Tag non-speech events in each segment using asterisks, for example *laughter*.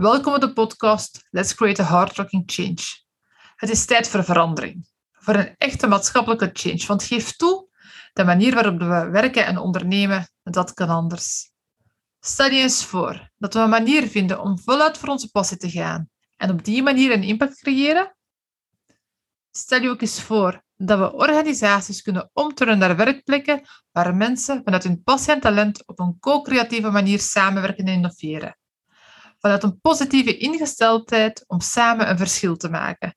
Welkom op de podcast Let's Create a Hard-Rocking Change. Het is tijd voor verandering, voor een echte maatschappelijke change, want geef toe, de manier waarop we werken en ondernemen, dat kan anders. Stel je eens voor dat we een manier vinden om voluit voor onze passie te gaan en op die manier een impact creëren. Stel je ook eens voor dat we organisaties kunnen omturnen naar werkplekken waar mensen vanuit hun passie en talent op een co-creatieve manier samenwerken en innoveren. Vanuit een positieve ingesteldheid om samen een verschil te maken.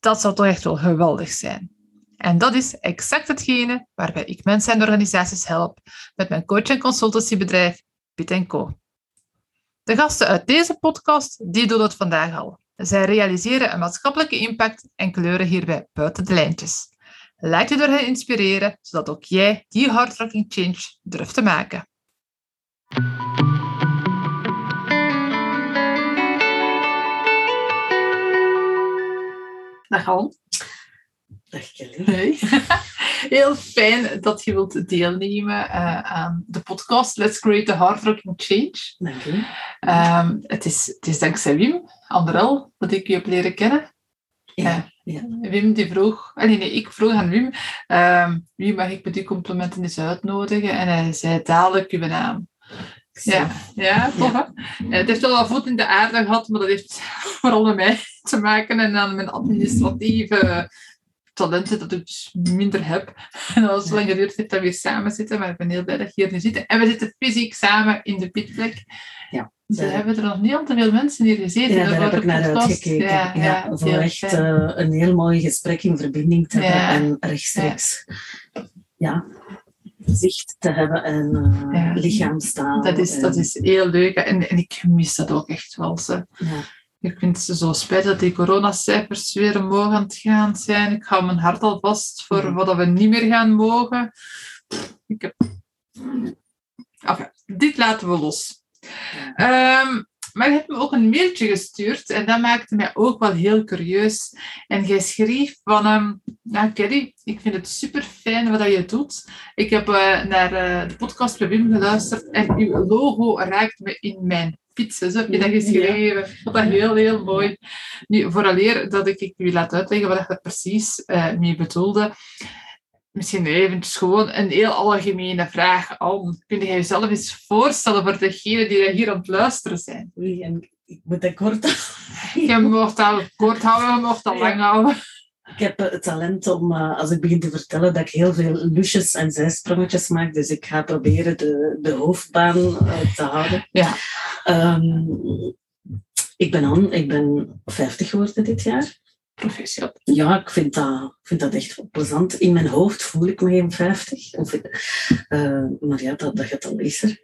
Dat zou toch echt wel geweldig zijn. En dat is exact hetgene waarbij ik mensen en organisaties help met mijn coach- en consultancybedrijf Pit Co. De gasten uit deze podcast die doen het vandaag al. Zij realiseren een maatschappelijke impact en kleuren hierbij buiten de lijntjes. Laat je door hen inspireren, zodat ook jij die hardworking change durft te maken. Dag Hal. Dag Kelly. Hey. *laughs* Heel fijn dat je wilt deelnemen uh, aan de podcast Let's Create a Hardworking Change. Dank je. Um, het, is, het is dankzij Wim Anderel dat ik je heb leren kennen. Ja, ja. Wim die vroeg, nee, nee, ik vroeg aan Wim, um, wie mag ik met die complimenten eens uitnodigen? En hij zei dadelijk uw naam. Ja, ja, toch? Ja. Het heeft wel wat voet in de aarde gehad, maar dat heeft *laughs* vooral met mij te maken en aan mijn administratieve talenten dat ik dus minder heb. En *laughs* dat is lang geduurd heeft dat we weer samen zitten, maar ik ben heel blij dat je hier nu zit. En we zitten fysiek samen in de pitplek. Ja. Ze hebben er nog niet al te veel mensen hier gezeten. Ja, daar heb ik naar uitgekeken. Ja, ja, ja, voor echt uh, een heel mooi gesprek in verbinding te hebben en rechtstreeks ja. Zicht te hebben en uh, lichaamstaal. Dat is, en... dat is heel leuk en, en ik mis dat ook echt wel. Ze. Ik vind het zo spijtig dat die coronacijfers weer omhoog aan het gaan zijn. Ik hou mijn hart al vast voor mm. wat we niet meer gaan mogen. Ik heb... enfin, dit laten we los. Um, maar je hebt me ook een mailtje gestuurd en dat maakte mij ook wel heel curieus. En jij schreef van, um, nou Kelly, ik vind het super fijn wat je doet. Ik heb uh, naar uh, de podcast bij Wim geluisterd en uw logo raakt me in mijn fietsen. Zo heb je dat geschreven. Ik vond dat heel, heel mooi. Nu, vooraleer dat ik, ik u laat uitleggen wat ik er precies uh, mee bedoelde. Misschien eventjes gewoon een heel algemene vraag. Al, kun je jezelf eens voorstellen voor degenen die hier aan het luisteren zijn? Oei, ik moet dat kort *laughs* Je mocht dat kort houden, je mocht dat lang houden. Ik heb het talent om, uh, als ik begin te vertellen, dat ik heel veel lusjes en zijsprongetjes maak. Dus ik ga proberen de, de hoofdbaan uh, te houden. Ja. Um, ik ben Anne, ik ben 50 geworden dit jaar. Ja, ik vind dat, vind dat echt plezant. In mijn hoofd voel ik me geen 50. Of, uh, maar ja, dat, dat gaat al er.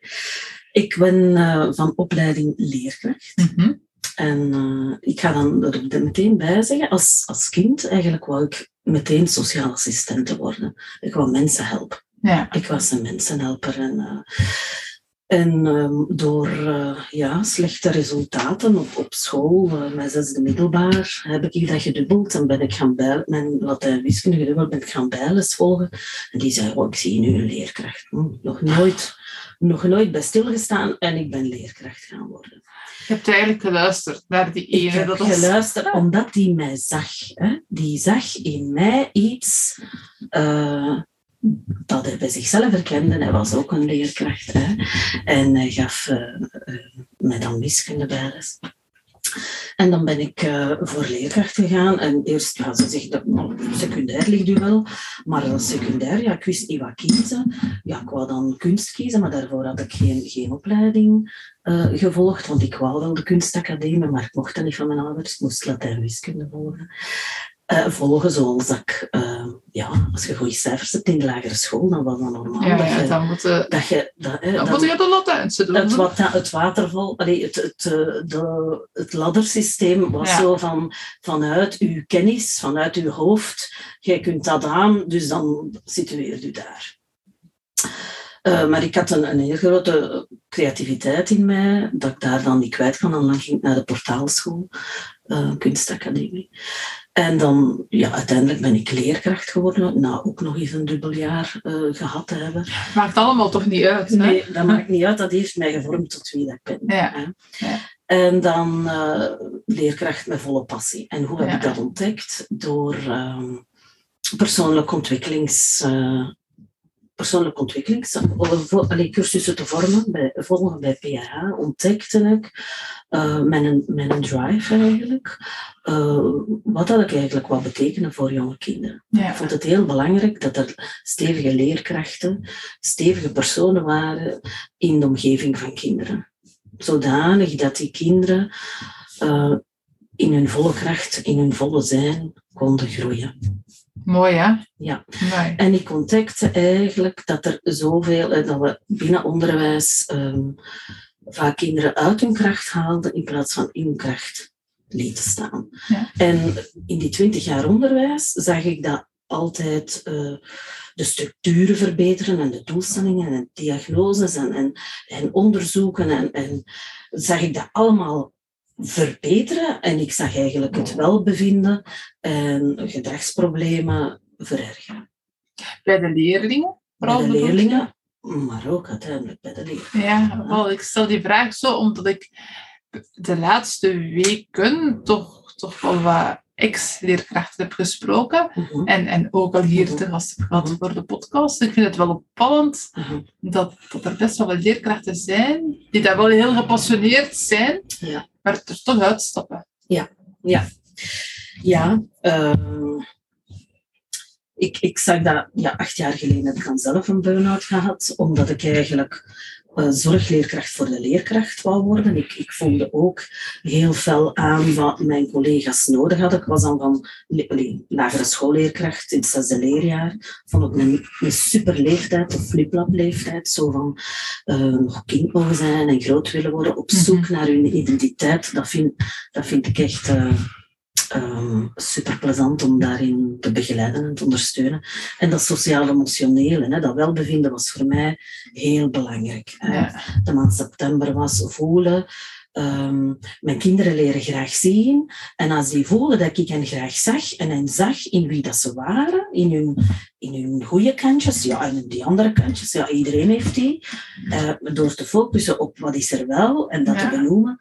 Ik ben van opleiding leerkracht. Mm -hmm. En uh, ik ga dan er meteen bij zeggen, als, als kind eigenlijk wou ik meteen sociaal assistente worden. Ik wou mensen helpen. Ja. Ik was een mensenhelper. En, en um, door uh, ja, slechte resultaten op, op school, mijn zesde middelbaar, heb ik dat gedubbeld en ben ik gaan bijlen, mijn Latijn wiskunde gedubbeld, ben ik gaan bijles volgen. En die zei, oh, ik zie nu een leerkracht. Hm, nog nooit, nog nooit bij stilgestaan en ik ben leerkracht gaan worden. Je hebt eigenlijk geluisterd naar die ene. Ik heb dat geluisterd was... omdat die mij zag. Hè? Die zag in mij iets uh, dat hij bij zichzelf herkende. Hij was ook een leerkracht. Hè? En hij gaf uh, uh, mij dan wiskunde bijles. En dan ben ik uh, voor leerkracht gegaan. En eerst, ja, ze zegt dat nou, secundair ligt u wel. Maar als secundair, ja, ik wist niet wat kiezen. Ja, ik wou dan kunst kiezen, maar daarvoor had ik geen, geen opleiding gevolgd. Want ik wou wel de kunstacademie, maar ik mocht dat niet van mijn ouders. Ik moest Latijn wiskunde volgen. Uh, volgen zoals ik, uh, ja, als je goede cijfers hebt in de lagere school, dan was dat normaal. Ja, dat ja, je, dan moet, uh, dat je, dat, dan, dan moet je de Latijnse doen. Het, wat, het waterval, allee, het, het, de, het laddersysteem was ja. zo van, vanuit uw kennis, vanuit uw hoofd, jij kunt dat aan, dus dan situeert u daar. Uh, maar ik had een, een heel grote creativiteit in mij, dat ik daar dan niet kwijt kan. En dan ging ik naar de portaalschool, uh, kunstacademie. En dan, ja, uiteindelijk ben ik leerkracht geworden, na ook nog eens een dubbel jaar uh, gehad te hebben. Maakt allemaal toch niet uit, hè? Nee, dat maakt niet uit. Dat heeft mij gevormd tot wie dat ik ben. Ja. ja. En dan uh, leerkracht met volle passie. En hoe heb Ja. ik dat ontdekt? Door ehm, persoonlijk ontwikkelings... eh, persoonlijk ontwikkelings... eh, vo- allee, cursussen te vormen, bij, volgen bij PRH, ontdekte ik eh, met, een, met een drive eigenlijk, eh, wat dat ik eigenlijk wat betekenen voor jonge kinderen. Ja. Ik vond het heel belangrijk dat er stevige leerkrachten, stevige personen waren in de omgeving van kinderen. Zodanig dat die kinderen eh, in hun volle kracht, in hun volle zijn konden groeien. Mooi, hè? Ja. Mooi. En ik ontdekte eigenlijk dat er zoveel, eh, dat we binnen onderwijs ehm, vaak kinderen uit hun kracht haalden in plaats van in hun kracht lieten staan. Ja. En in die twintig jaar onderwijs zag ik dat altijd eh, de structuren verbeteren en de doelstellingen en diagnoses en, en, en onderzoeken en, en zag ik dat allemaal verbeteren en ik zag eigenlijk het welbevinden en gedragsproblemen verergeren. Bij de leerlingen? Bij de leerlingen, maar ook uiteindelijk bij de leerlingen. Ja, wel, ik stel die vraag zo omdat ik de laatste weken toch, toch wel wat ex-leerkrachten heb gesproken. Mhm, En, en ook al hier Mhm. te gast heb gehad voor de podcast. Ik vind het wel opvallend mhm. dat, dat er best wel wat leerkrachten zijn die daar wel heel gepassioneerd zijn, Ja. Maar er toch uitstappen. Ja, ehm, ik, ik zag dat, ja, acht jaar geleden heb ik dan zelf een burn-out gehad, omdat ik eigenlijk zorgleerkracht voor de leerkracht wou worden. Ik, ik voelde ook heel fel aan wat mijn collega's nodig hadden. Ik was dan van allee, lagere schoolleerkracht in het zesde leerjaar. Vond ik een, een super leeftijd, een fliplap leeftijd. Zo van eh, nog kind mogen zijn en groot willen worden, op zoek naar hun identiteit. Dat vind, dat vind ik echt... eh, super plezant om daarin te begeleiden en te ondersteunen. En dat sociaal-emotionele, hè, dat welbevinden was voor mij heel belangrijk. hè. Ja. De maand september was voelen. ehm, mijn kinderen leren graag zien. En als die voelen dat ik hen graag zag en hen zag in wie dat ze waren, in hun, in hun goede kantjes, ja, en in die andere kantjes, ja, iedereen heeft die. eh, door te focussen op wat is er wel en dat Ja. te benoemen,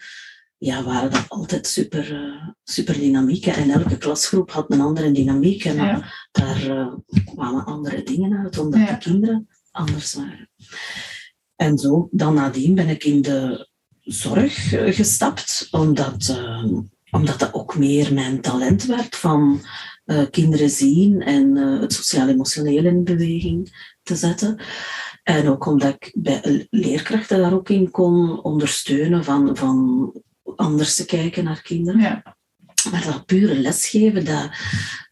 ja, waren dat altijd super, eh, super dynamieken. En elke klasgroep had een andere dynamiek. En Ja. daar eh, kwamen andere dingen uit, omdat Ja. de kinderen anders waren. En zo, dan nadien ben ik in de zorg eh, gestapt, omdat, omdat dat ook meer mijn talent werd van kinderen zien en het sociaal-emotioneel in beweging te zetten. En ook omdat ik bij leerkrachten daar ook in kon ondersteunen van, van anders te kijken naar kinderen. Ja. Maar dat pure lesgeven, dat,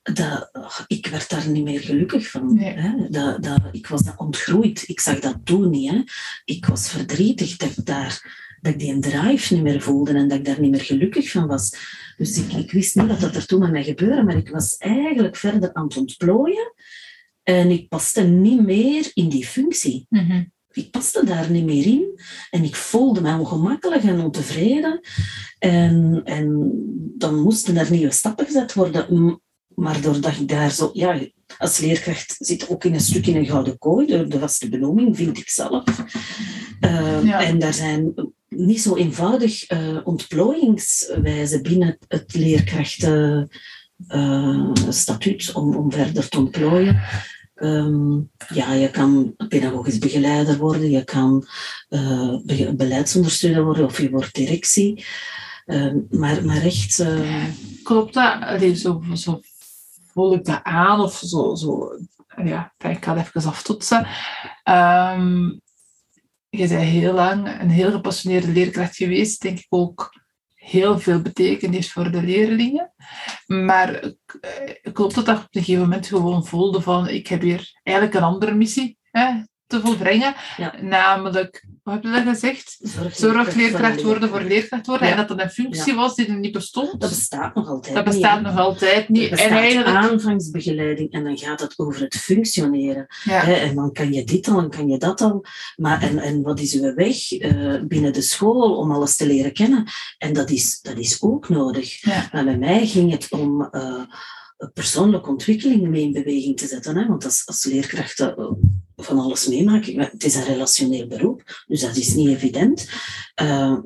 dat, ik werd daar niet meer gelukkig van. Nee. Hè? Dat, dat, ik was dat ontgroeid. Ik zag dat toen niet. Hè? Ik was verdrietig dat ik, daar, dat ik die drive niet meer voelde en dat ik daar niet meer gelukkig van was. Dus ik, ik wist niet wat dat er toen met mij gebeurde, maar ik was eigenlijk verder aan het ontplooien. En ik paste niet meer in die functie. Mhm. Ik paste daar niet meer in en ik voelde me ongemakkelijk en ontevreden. En, en dan moesten er nieuwe stappen gezet worden. Maar doordat ik daar zo, ja, als leerkracht zit ook in een stuk in een gouden kooi, de, de vaste benoeming, vind ik zelf. Eh, Ja. En daar zijn niet zo eenvoudig eh ontplooiingswijzen binnen het, het leerkrachtenstatuut om, om verder te ontplooien. Ehm, ja, je kan pedagogisch begeleider worden, je kan eh, be- beleidsondersteuner worden of je wordt directie. Ehm, maar, maar echt, eh, Klopt dat? Allee, zo, zo voel ik dat aan of zo. zo ja, ik ga het even aftoetsen. Ehm, je bent heel lang een heel gepassioneerde leerkracht geweest, denk ik ook heel veel betekend heeft voor de leerlingen. Maar eh, klopt het dat je op een gegeven moment gewoon voelde van ik heb hier eigenlijk een andere missie hè, te volbrengen. Ja. Namelijk, wat heb je dat gezegd? zorgleerkracht worden voor leerkracht worden. Ja. En dat dat een functie was die er niet bestond. Dat bestaat nog altijd Dat niet, bestaat hè. nog altijd niet. En eigenlijk, aanvangsbegeleiding en dan gaat het over het functioneren. en dan kan je dit al en kan je dat al. Maar en, en wat is uw weg eh, binnen de school om alles te leren kennen? En dat is, dat is ook nodig. Maar bij mij ging het om eh, persoonlijke ontwikkeling mee in beweging te zetten. Hè? Want als, als leerkrachten eh, van alles meemaken, het is een relationeel beroep, dus dat is niet evident. Eh,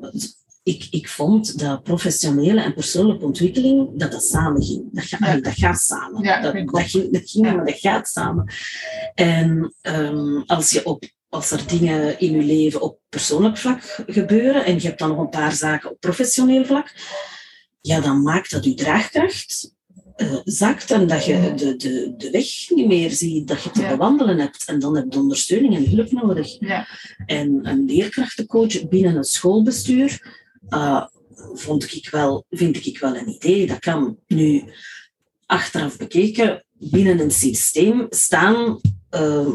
ik, ik vond dat professionele en persoonlijke ontwikkeling, dat dat samen ging. Dat, ga, Ja. dat gaat samen. Ja, dat, ging, dat ging, Ja. maar dat gaat samen. En ehm, als, je op, als er dingen in je leven op persoonlijk vlak gebeuren en je hebt dan nog een paar zaken op professioneel vlak, ja, dan maakt dat je draagkracht zakt en dat je de, de, de weg niet meer ziet, dat je te bewandelen hebt. En dan heb je ondersteuning en hulp nodig. Ja. En een leerkrachtencoach binnen een schoolbestuur eh, vond ik wel, vind ik wel een idee. Dat kan nu achteraf bekeken binnen een systeem staan. eh,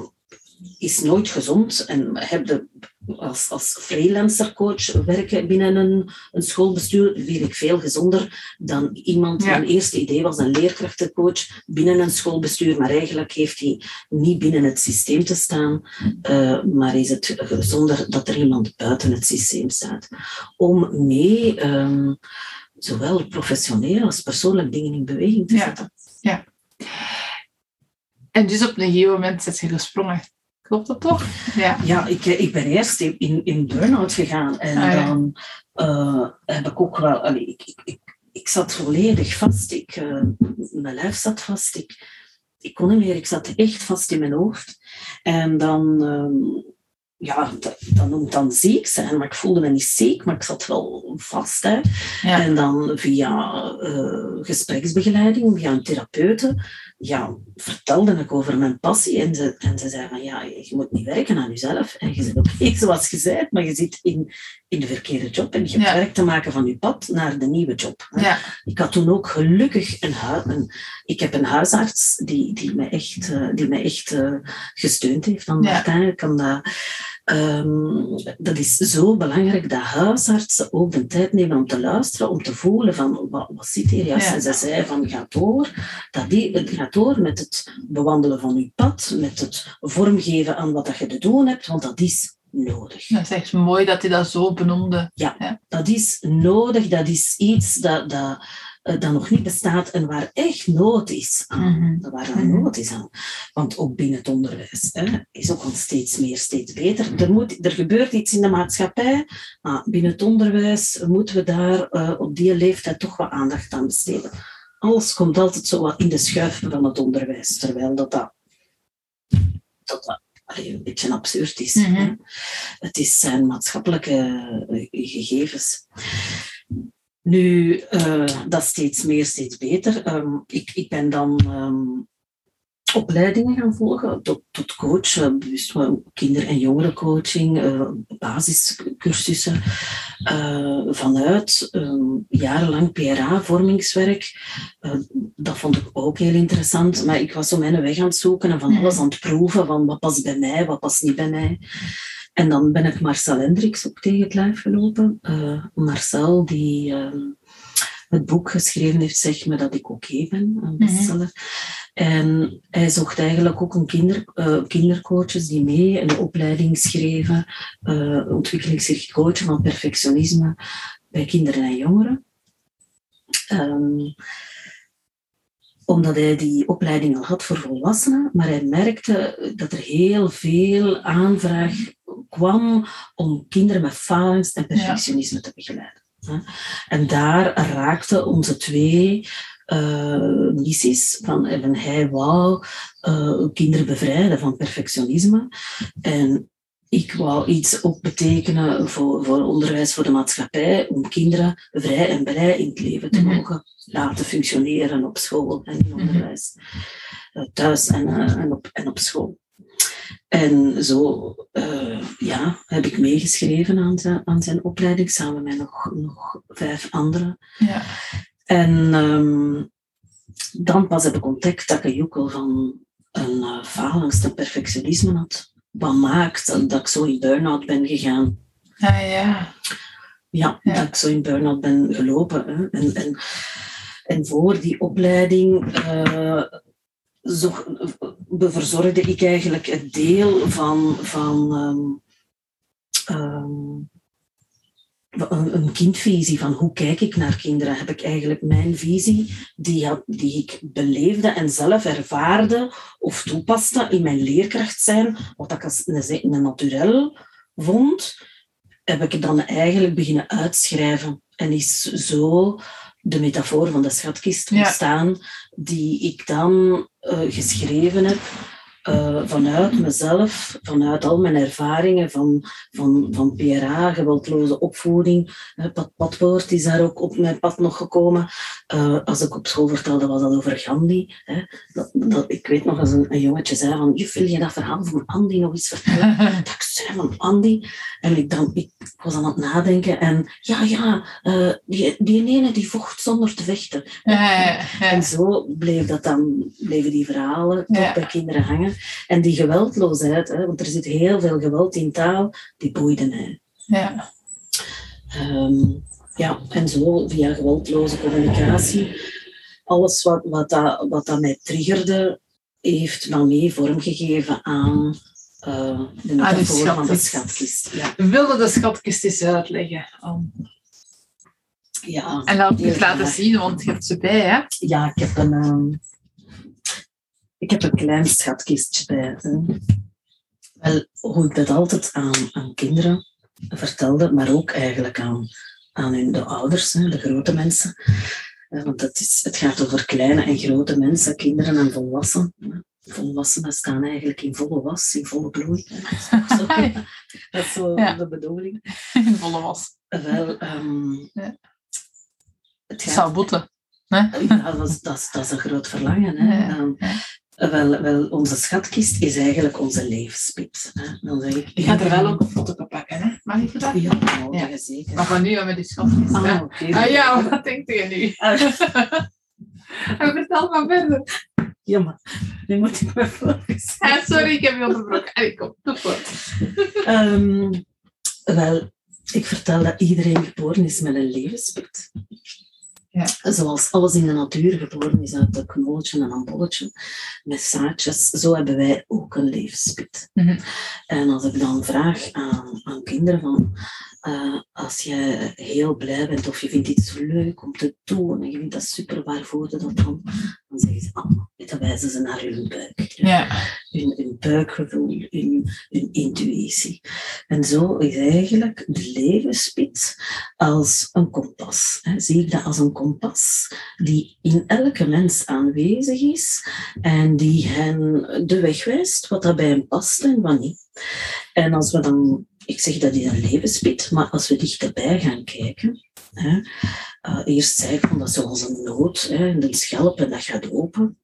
is nooit gezond en heb de, als, als freelancercoach werken binnen een, een schoolbestuur weet ik veel gezonder dan iemand. Ja. Mijn eerste idee was een leerkrachtencoach binnen een schoolbestuur, maar eigenlijk heeft hij niet binnen het systeem te staan, eh, maar is het gezonder dat er iemand buiten het systeem staat. Om mee ehm, zowel professioneel als persoonlijk dingen in beweging te Ja. zetten. En dus op een gegeven moment zit je gesprongen. Klopt dat toch? Ja. Ja, ik, eh, ik ben eerst in, in, burn-out gegaan en Ah, ja. dan eh, heb ik ook wel... allee, ik, ik, ik, ik zat volledig vast. Ik, eh, mijn lijf zat vast. Ik, ik kon niet meer. Ik zat echt vast in mijn hoofd. En dan... ehm, ja, dat, dat noemt dan ziek zijn, maar ik voelde me niet ziek, maar ik zat wel vast. Hè. Ja. En dan via eh, gespreksbegeleiding, via een therapeute, ja, vertelde ik over mijn passie. En ze, en ze zei van, ja, je moet niet werken aan jezelf. En je zit oké, *laughs* zoals je zei, maar je zit in, in de verkeerde job. En je hebt Ja. werk te maken van je pad naar de nieuwe job. hè. Ja. Ik had toen ook gelukkig een, hui- een ik heb een huisarts die, die mij echt, eh, die mij echt eh, gesteund heeft. Dan. Martijn, ik kan dat, ehm, dat is zo belangrijk dat huisartsen ook de tijd nemen om te luisteren, om te voelen van wat, wat zit hier juist. Ja. En ze zei van ga door, dat die, het gaat door met het bewandelen van je pad, met het vormgeven aan wat dat je te doen hebt, want dat is nodig. Dat is echt mooi dat hij dat zo benoemde. Dat is nodig, dat is iets dat, dat, eh, dat nog niet bestaat en waar echt nood is aan. Dat waar Mhm. nood is aan. Want ook binnen het onderwijs hè, is ook al steeds meer, steeds beter. Er, moet, er gebeurt iets in de maatschappij, maar binnen het onderwijs moeten we daar eh, op die leeftijd toch wat aandacht aan besteden. Alles komt altijd zo wat in de schuif van het onderwijs, terwijl dat, dat, dat, dat allee, een beetje absurd is. Mhm. Het is zijn maatschappelijke eh, gegevens. Nu, eh, dat steeds meer, steeds beter. Ehm, ik, ik ben dan ehm, opleidingen gaan volgen tot, tot coach, bewust wel kinder- en jongerencoaching, eh, basiscursussen, vanuit ehm, jarenlang PRA-vormingswerk. Dat vond ik ook heel interessant, maar ik was zo mijn weg aan het zoeken en van Mhm. alles aan het proeven, van wat past bij mij, wat past niet bij mij. En dan ben ik Marcel Hendricks ook tegen het lijf gelopen. Eh, Marcel, die ehm, het boek geschreven heeft, Zeg me dat ik oké ben, een bestseller. En hij zocht eigenlijk ook een kinder, eh, kindercoaches die mee een opleiding schreven, eh ontwikkelingsgericht coachen van perfectionisme bij kinderen en jongeren. Ehm, omdat hij die opleiding al had voor volwassenen, maar hij merkte dat er heel veel aanvraag kwam om kinderen met faalangst en perfectionisme te begeleiden. En daar raakten onze twee eh, missies. Van, en hij wou eh, kinderen bevrijden van perfectionisme. En ik wou iets ook betekenen voor, voor onderwijs, voor de maatschappij, om kinderen vrij en blij in het leven te Mhm. mogen laten functioneren op school en in Mhm. onderwijs. Eh, thuis en, en, op, en op school. En zo ja, heb ik meegeschreven aan zijn, aan zijn opleiding, samen met nog, nog vijf anderen. Ja. En ehm, dan pas heb ik ontdekt dat ik een joekel van een uh, faalangst en perfectionisme had. Wat maakt dat, ik zo in burn-out ben gegaan. Ja, ja. Ja, Ja. dat ik zo in burn-out ben gelopen. Hè. En, en, en voor die opleiding eh, zo, verzorgde ik eigenlijk het deel van, van ehm, ehm, een, kindvisie van hoe kijk ik naar kinderen. Heb ik eigenlijk mijn visie die, had, die ik beleefde en zelf ervaarde of toepaste in mijn leerkracht zijn, wat ik als een, een naturel vond. heb ik dan eigenlijk beginnen uitschrijven. En is zo de metafoor van de schatkist Ja. ontstaan, die ik dan eh, geschreven heb eh, vanuit mezelf, vanuit al mijn ervaringen van, van, van PRA, geweldloze opvoeding. Pat Patwoord is daar ook op mijn pad nog gekomen. Eh, als ik op school vertelde, was dat over Gandhi. Hè. Dat, dat, ik weet nog als een, een jongetje zei van, juf, wil je dat verhaal van Andy nog eens vertellen? *laughs* dat ik zei van Andy. En ik, dan, ik was aan het nadenken en ja, ja, eh, die, die ene die vocht zonder te vechten. Ja, ja, En zo bleef dat dan, bleven die verhalen Ja. bij kinderen hangen. En die geweldloosheid, hè, want er zit heel veel geweld in taal, die boeide mij. ja. Ehm, ja, en zo via geweldloze communicatie, alles wat, wat, dat, wat dat mij triggerde, heeft dan mee vormgegeven aan eh, de metafoor van de schatkist. Ja, We wilden de schatkist eens uitleggen. Um, ja. en laat het laten zien, want je hebt ze bij, hè? Ja, ik heb een, ehm, ik heb een klein schatkistje bij. hè. Wel, hoe ik dat altijd aan, aan kinderen vertelde, maar ook eigenlijk aan, aan hun, de ouders, hè, de grote mensen. Eh, Want het, is, het gaat over kleine en grote mensen, kinderen en volwassenen. Volwassenen staan eigenlijk in volle was, in volle bloei. hè. Dat is zo, dat is zo Ja. de bedoeling. In volle was. Wel, ehm, Ja. het gaat zou boeten. ja, dat, is, dat, is, dat is een groot verlangen. Hè? Ja, wel, wel, onze schatkist is eigenlijk onze levenspit. Hè? Dan zeg ik, Ik ga er wel ook een foto op pakken, hè? Mag ik dat? Ja, nou, Ja. zeker. Maar van nu aan met die schatkist, hè? Ah. Ah ja, wat denkt je nu? Ah, *laughs* En vertel maar verder. ja, maar nu moet ik me focussen. Ah, sorry, ik heb je onderbroken. Allee, kom, doe voort. Ehm, wel, ik vertel dat iedereen geboren is met een levenspit. Ja. Zoals alles in de natuur geboren is uit een knolletje en een bolletje, met zaadjes, zo hebben wij ook een levenspit. Mhm. En als ik dan vraag aan, aan kinderen van, eh, als je heel blij bent of je vindt iets leuk om te doen en je vindt dat super, waar voel je dat dan? Dan zeggen ze, oh, dan wijzen ze naar hun buik Ja. Hun, buikgevoel, hun, intuïtie. En zo is eigenlijk de levenspit als een kompas. Hè. Zie ik dat als een kompas die in elke mens aanwezig is en die hen de weg wijst, wat dat bij hen past en wat niet. En als we dan, ik zeg dat is een levenspit, maar als we dichterbij gaan kijken, hè, eh, eerst zei ik van dat zoals een noot, hè, en een schelp en dat gaat open.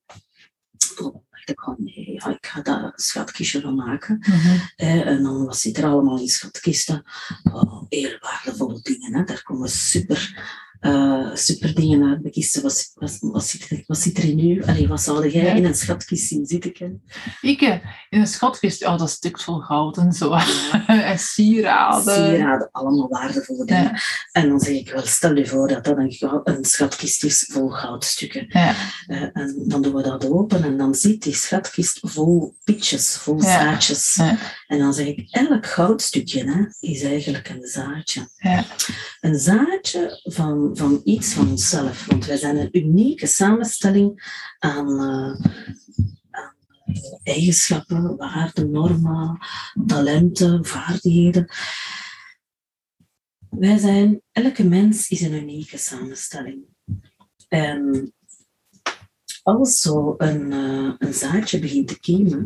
Dacht ik van nee, ja, ik ga dat schatkistje van maken. Mhm. Hè, en dan wat zit er allemaal in schatkisten? Oh, heel waardevolle dingen. Hè. Daar komen super, eh, super dingen uit de kisten. Wat, wat, wat, zit, er, wat zit er in u? Allee, wat zou jij Ja. in een schatkist zien zitten? Ken? Ik eh, in een schatkist, oh, dat stuk vol goud en zo. *laughs* en sieraden. Sieraden, allemaal waardevolle dingen. Ja. En dan zeg ik wel, stel je voor dat dat een, een schatkist is vol goudstukken. Ja. Eh, en dan doen we dat open en dan zit die schatkist vol pitjes, vol zaadjes. En dan zeg ik, elk goudstukje hè, is eigenlijk een zaadje. Ja. Een zaadje van, van iets van onszelf. Want wij zijn een unieke samenstelling aan, eh, eigenschappen, waarden, normen, talenten, vaardigheden. Wij zijn, elke mens is een unieke samenstelling. En als zo een, eh, een zaadje begint te kiemen,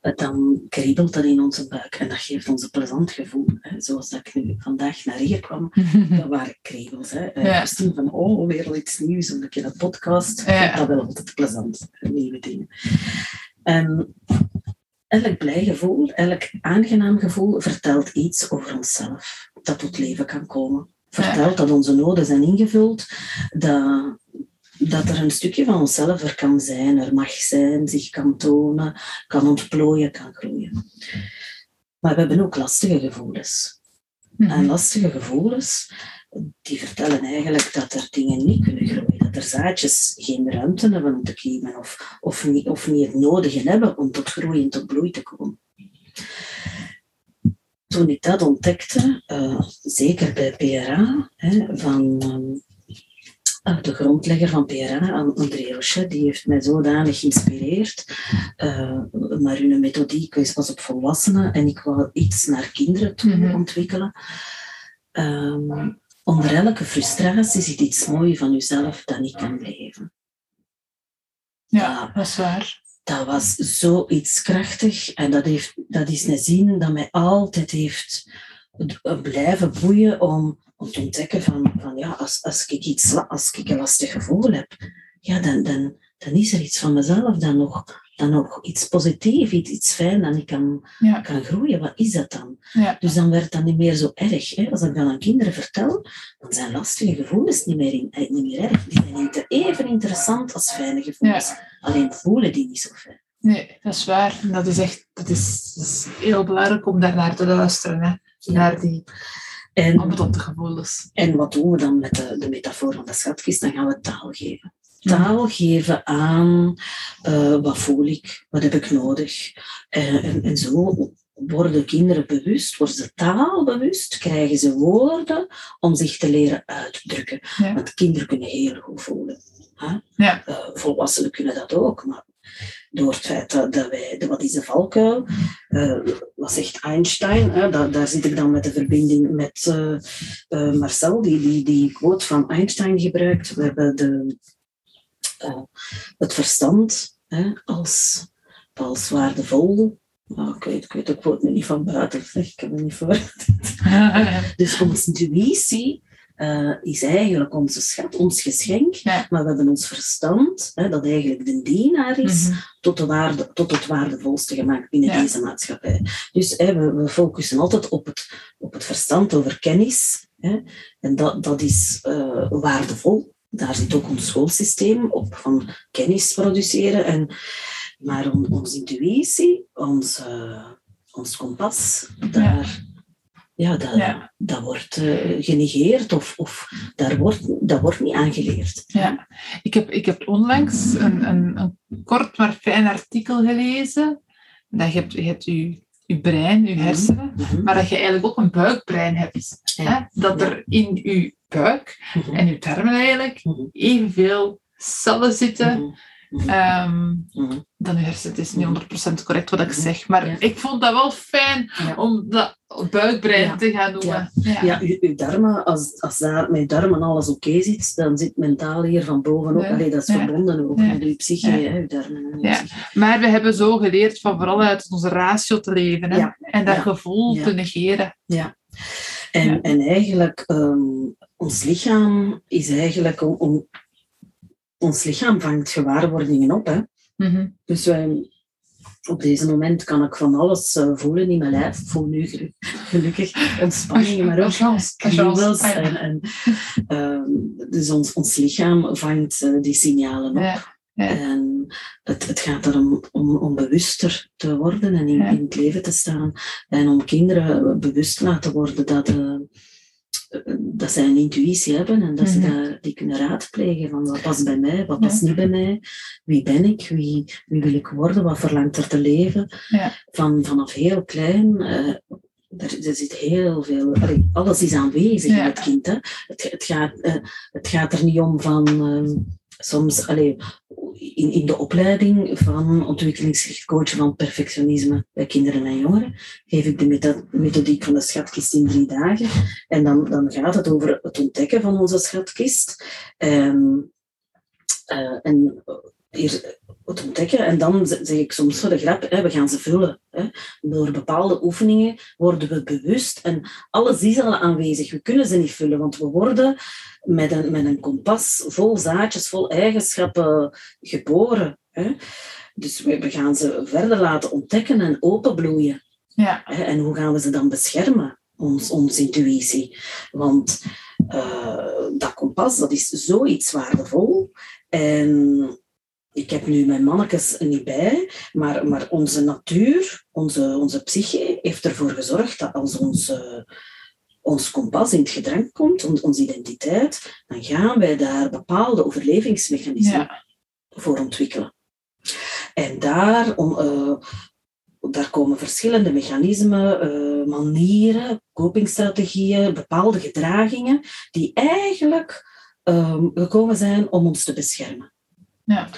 dan kriebelt dat in onze buik en dat geeft ons een plezant gevoel. Hè. Zoals dat ik nu vandaag naar hier kwam, *laughs* dat waren kriebels. Hè. Eh, Ja. Van, oh, weer al iets nieuws, een keer een podcast. Ja. dat wel altijd plezant, hè, nieuwe dingen. En elk blij gevoel, elk aangenaam gevoel vertelt iets over onszelf. Dat tot leven kan komen. Vertelt dat onze noden zijn ingevuld, dat, dat er een stukje van onszelf er kan zijn, er mag zijn, zich kan tonen, kan ontplooien, kan groeien. Maar we hebben ook lastige gevoelens. Mhm. En lastige gevoelens, die vertellen eigenlijk dat er dingen niet kunnen groeien. Dat er zaadjes geen ruimte hebben om te kiemen of, of, niet, of niet het nodige hebben om tot groei en tot bloei te komen. Toen ik dat ontdekte, eh, zeker bij PRA, hè, van, ehm, de grondlegger van PRA, André Rochet, die heeft mij zodanig geïnspireerd. Uh, maar hun methodiek was op volwassenen en ik wou iets naar kinderen toe Mhm. ontwikkelen. Um, onder elke frustratie zit iets moois van jezelf dat niet kan leven. Ja, dat is waar. Dat was zoiets krachtig en dat, heeft, dat is een zin dat mij altijd heeft blijven boeien om, om te ontdekken van, van ja, als, als, ik iets, als ik een lastig gevoel heb, ja, dan, dan, dan is er iets van mezelf dan nog, dan nog iets positiefs, iets, iets fijn dat ik kan, Ja. kan groeien. Wat is dat dan? Ja. Dus dan werd dat niet meer zo erg. Hè? Als ik dat aan kinderen vertel, dan zijn lastige gevoelens niet meer, in, eh, niet meer erg. Die zijn inter- even interessant als fijne gevoelens. Alleen voelen die niet zo fijn. Nee, dat is waar. En Dat is echt dat is, dat is heel belangrijk om daarnaar te luisteren. Hè. Naar die En, ambetante gevoelens. en wat doen we dan met de, de metafoor van de schatkist? Dan gaan we taal geven. Taal geven aan uh, wat voel ik, wat heb ik nodig. Uh, en, en zo worden kinderen bewust, worden ze taalbewust, krijgen ze woorden om zich te leren uitdrukken. Ja. Want kinderen kunnen heel goed voelen. Hè? Ja. Uh, volwassenen kunnen dat ook, maar door het feit dat, wij, de, wat is de valkuil, uh, wat zegt Einstein, hè? Da, daar zit ik dan met de verbinding met uh, uh, Marcel, die, die die quote van Einstein gebruikt. We hebben de, het verstand als, als waardevol. Oh, ik, weet, ik weet de quote nu niet van buiten, zeg, ik heb het niet voor. *laughs* dus onze intuïtie uh, is eigenlijk onze schat, ons geschenk, ja. maar we hebben ons verstand, hè, dat eigenlijk de dienaar is, Mhm. tot, de waarde, tot het waardevolste gemaakt binnen Ja. deze maatschappij. Dus hè, we, we focussen altijd op het, op het verstand over kennis, hè, en dat, dat is uh, waardevol. Daar zit ook ons schoolsysteem op, van kennis produceren. En, maar on, onze intuïtie, ons kompas, daar, ja. dat, Ja. dat wordt uh, genegeerd of, of daar wordt, dat wordt niet aangeleerd. Ja, ik heb, ik heb onlangs een, een, een kort maar fijn artikel gelezen. Dat je hebt, je hebt je, je brein, je hersenen, Mm -hmm. maar dat je eigenlijk ook een buikbrein hebt. Ja. Hè? Dat er in je buik Mm -hmm. en je darmen eigenlijk Mhm. evenveel cellen zitten Mhm. Ehm, Mhm. dan je hersenen. Het is niet Mhm. 100% correct wat ik Mhm. zeg, maar Ja. ik vond dat wel fijn Ja. om dat buikbrein Ja. te gaan noemen. Ja. Ja, uw, uw darmen, als, als daar met darmen alles oké zit, dan zit mentaal hier van bovenop. Ja. Allee, dat is Ja. verbonden ook Ja. met uw psyche, Ja. hè, uw darmen en uw Ja. psyche. Maar we hebben zo geleerd van vooral uit onze ratio te leven hè? Ja. en dat Ja. gevoel Ja. te negeren. En, Ja. en eigenlijk, ehm, ons lichaam is eigenlijk, om, om- ons lichaam vangt gewaarwordingen op. Hè. Mhm. Dus wij, op deze moment kan ik van alles eh, voelen in mijn lijf. Ik voel nu gelu- gelukkig ontspanning, maar ook kriebels. En, en, ehm, dus ons, ons lichaam vangt eh, die signalen op. Ja. Ja. En het, het gaat erom om, om bewuster te worden en in, Ja. in het leven te staan. En om kinderen bewust te laten worden dat, eh, dat zij een intuïtie hebben en dat Mhm. ze daar, die kunnen raadplegen van wat past bij mij, wat past Ja. niet bij mij, wie ben ik, wie, wie wil ik worden, wat verlangt er te leven. Ja. Van, vanaf heel klein, eh, er, er zit heel veel, alles is aanwezig Ja. in het kind. Hè. Het, het, gaat, eh, het gaat er niet om van ehm, soms, allee, in, in de opleiding van ontwikkelingsgericht coachen van perfectionisme bij kinderen en jongeren, geef ik de methodiek van de schatkist in drie dagen. En dan, dan gaat het over het ontdekken van onze schatkist. En, eh, en hier het ontdekken. En dan zeg ik soms voor de grap, hè, we gaan ze vullen. Hè. Door bepaalde oefeningen worden we bewust en alles is al aanwezig. We kunnen ze niet vullen, want we worden met een, met een kompas vol zaadjes, vol eigenschappen geboren. Hè. Dus we, we gaan ze verder laten ontdekken en openbloeien. Ja. En hoe gaan we ze dan beschermen? Ons, onze intuïtie. Want eh, dat kompas, dat is zoiets waardevol. En ik heb nu mijn mannetjes niet bij, maar, maar onze natuur, onze, onze psyche, heeft ervoor gezorgd dat als ons, eh, ons kompas in het gedrang komt, on- onze identiteit, dan gaan wij daar bepaalde overlevingsmechanismen Ja. voor ontwikkelen. En daar, om, eh, daar komen verschillende mechanismen, eh, manieren, copingstrategieën, bepaalde gedragingen, die eigenlijk gekomen zijn om ons te beschermen. Ja.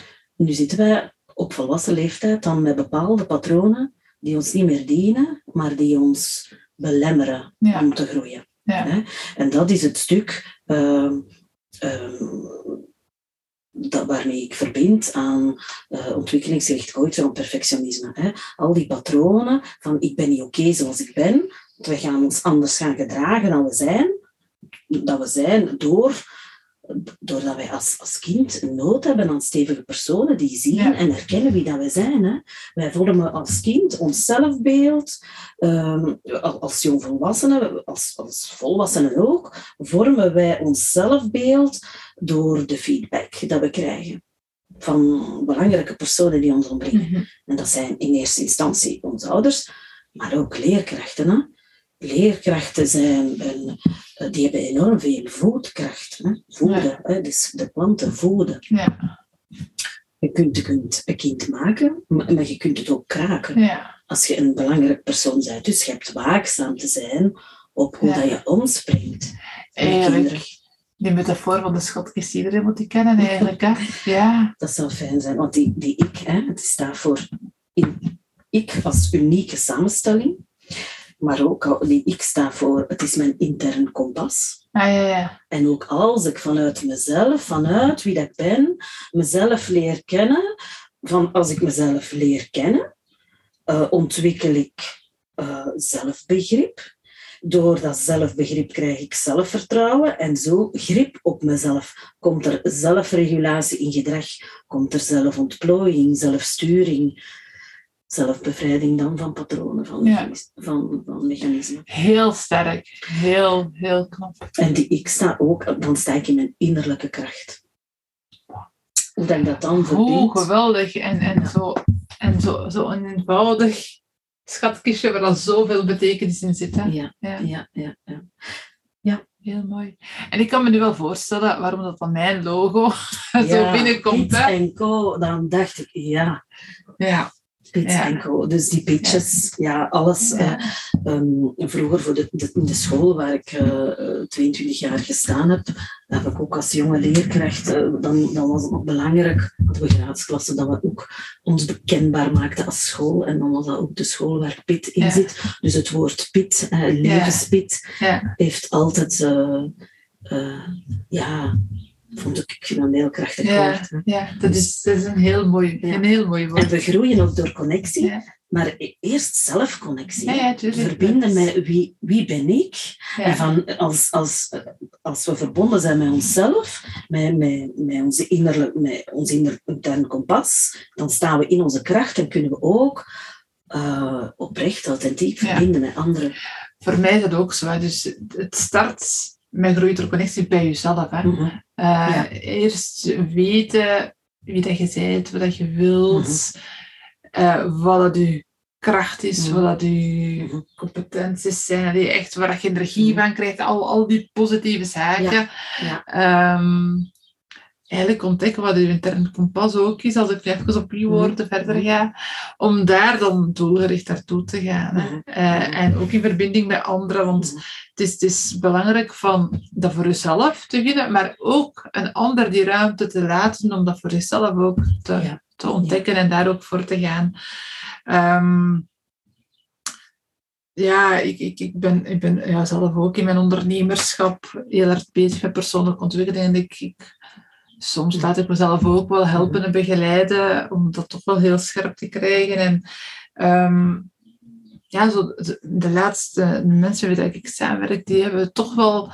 Nu zitten wij op volwassen leeftijd dan met bepaalde patronen die ons niet meer dienen, maar die ons belemmeren Ja. om te groeien. Ja. En dat is het stuk ehm, ehm, dat, waarmee ik verbind aan eh, ontwikkelingsgericht coachen om perfectionisme. Hè? Al die patronen van ik ben niet oké zoals ik ben, we gaan ons anders gaan gedragen dan we zijn, dat we zijn door, doordat wij als, als kind nood hebben aan stevige personen die zien Ja. en herkennen wie dat we zijn. Hè? Wij vormen als kind ons zelfbeeld, al- als jongvolwassenen, als, als volwassenen ook, vormen wij ons zelfbeeld door de feedback dat we krijgen van belangrijke personen die ons omringen. Mhm. En dat zijn in eerste instantie onze ouders, maar ook leerkrachten. Hè? Leerkrachten zijn een, die hebben enorm veel voedkracht. Hè? Voeden, hè? Dus de planten voeden. Ja. Je kunt, je kunt een kind maken, maar maar je kunt het ook kraken Ja. als je een belangrijk persoon bent. Dus je hebt waakzaam te zijn op hoe dat je omspringt. Eigenlijk. Die metafoor van de schotjes, iedereen moet die kennen eigenlijk. Hè? Ja. Dat zou fijn zijn, want die, die ik, hè, het staat voor in, ik als unieke samenstelling, maar ook die ik staat voor, het is mijn intern kompas. Ah, ja, ja. En ook als ik vanuit mezelf, vanuit wie dat ik ben, mezelf leer kennen, van als ik mezelf leer kennen, eh, ontwikkel ik eh, zelfbegrip. Door dat zelfbegrip krijg ik zelfvertrouwen en zo grip op mezelf. Komt er zelfregulatie in gedrag, komt er zelfontplooiing, zelfsturing, zelfbevrijding dan van patronen, van, Ja. van, van mechanismen. Heel sterk. Heel, heel knap. En die ik sta ook, dan sta ik in mijn innerlijke kracht. Hoe dat ik dat dan Hoe verbind. geweldig. En, en, zo, en zo, zo een eenvoudig schatkistje waar dan zoveel betekenis in zit. Hè? Ja, Ja. ja, ja, ja. Heel mooi. En ik kan me nu wel voorstellen waarom dat van mijn logo *laughs* zo binnenkomt. Hè? en Co, dan dacht ik, ja, Ja. Piet Ja. en Co. Dus die pitches, ja, alles. Ja. eh, ehm, vroeger voor de, de, de school waar ik eh, eh, 22 jaar gestaan heb, heb ik ook als jonge leerkracht, eh, dan, dan was het nog belangrijk, hadden we graadsklassen, dat we ook ons bekendbaar maakten als school. En dan was dat ook de school waar Pit in zit. Dus het woord Pit, eh, levenspit, heeft altijd, ja, vond ik, ik vind dat een heel krachtig Ja. woord. hè. ja, dat is, dat is een heel mooi, Ja. een heel mooi En woord. we groeien ook door connectie, Ja. maar e- eerst zelfconnectie. Ja. Verbinden met wie, wie ben ik? En van, als, als, als we verbonden zijn met onszelf, met, met, met, onze innerlijk, met ons inner, intern kompas, dan staan we in onze kracht en kunnen we ook eh, oprecht, authentiek verbinden met anderen. Voor mij is dat ook zo. Dus het start met groei door connectie bij jezelf. Hè. Mhm. Eh, Ja. Eerst weten wie dat je bent, wat dat je wilt, Mhm. eh, wat dat je kracht is, Mhm. wat dat je competenties zijn, die echt, waar dat je energie Mhm. van krijgt, al, al die positieve zaken. Ja. Ehm, eigenlijk ontdekken wat je interne kompas ook is, als ik nu even op die Mhm. woorden verder ga, om daar dan doelgericht naartoe te gaan. Hè. Mhm. Eh, Mhm. en ook in verbinding met anderen, want Mhm. het is, het is belangrijk van dat voor jezelf te vinden, maar ook een ander die ruimte te laten om dat voor jezelf ook te, Ja. te ontdekken en daar ook voor te gaan. Ehm, ja, ik, ik, ik ben, ik ben ja, zelf ook in mijn ondernemerschap heel erg bezig met persoonlijke ontwikkeling. En ik, ik, soms laat ik mezelf ook wel helpen en begeleiden om dat toch wel heel scherp te krijgen. En ehm, ja, zo de, laatste mensen met wie ik samenwerk, die hebben toch wel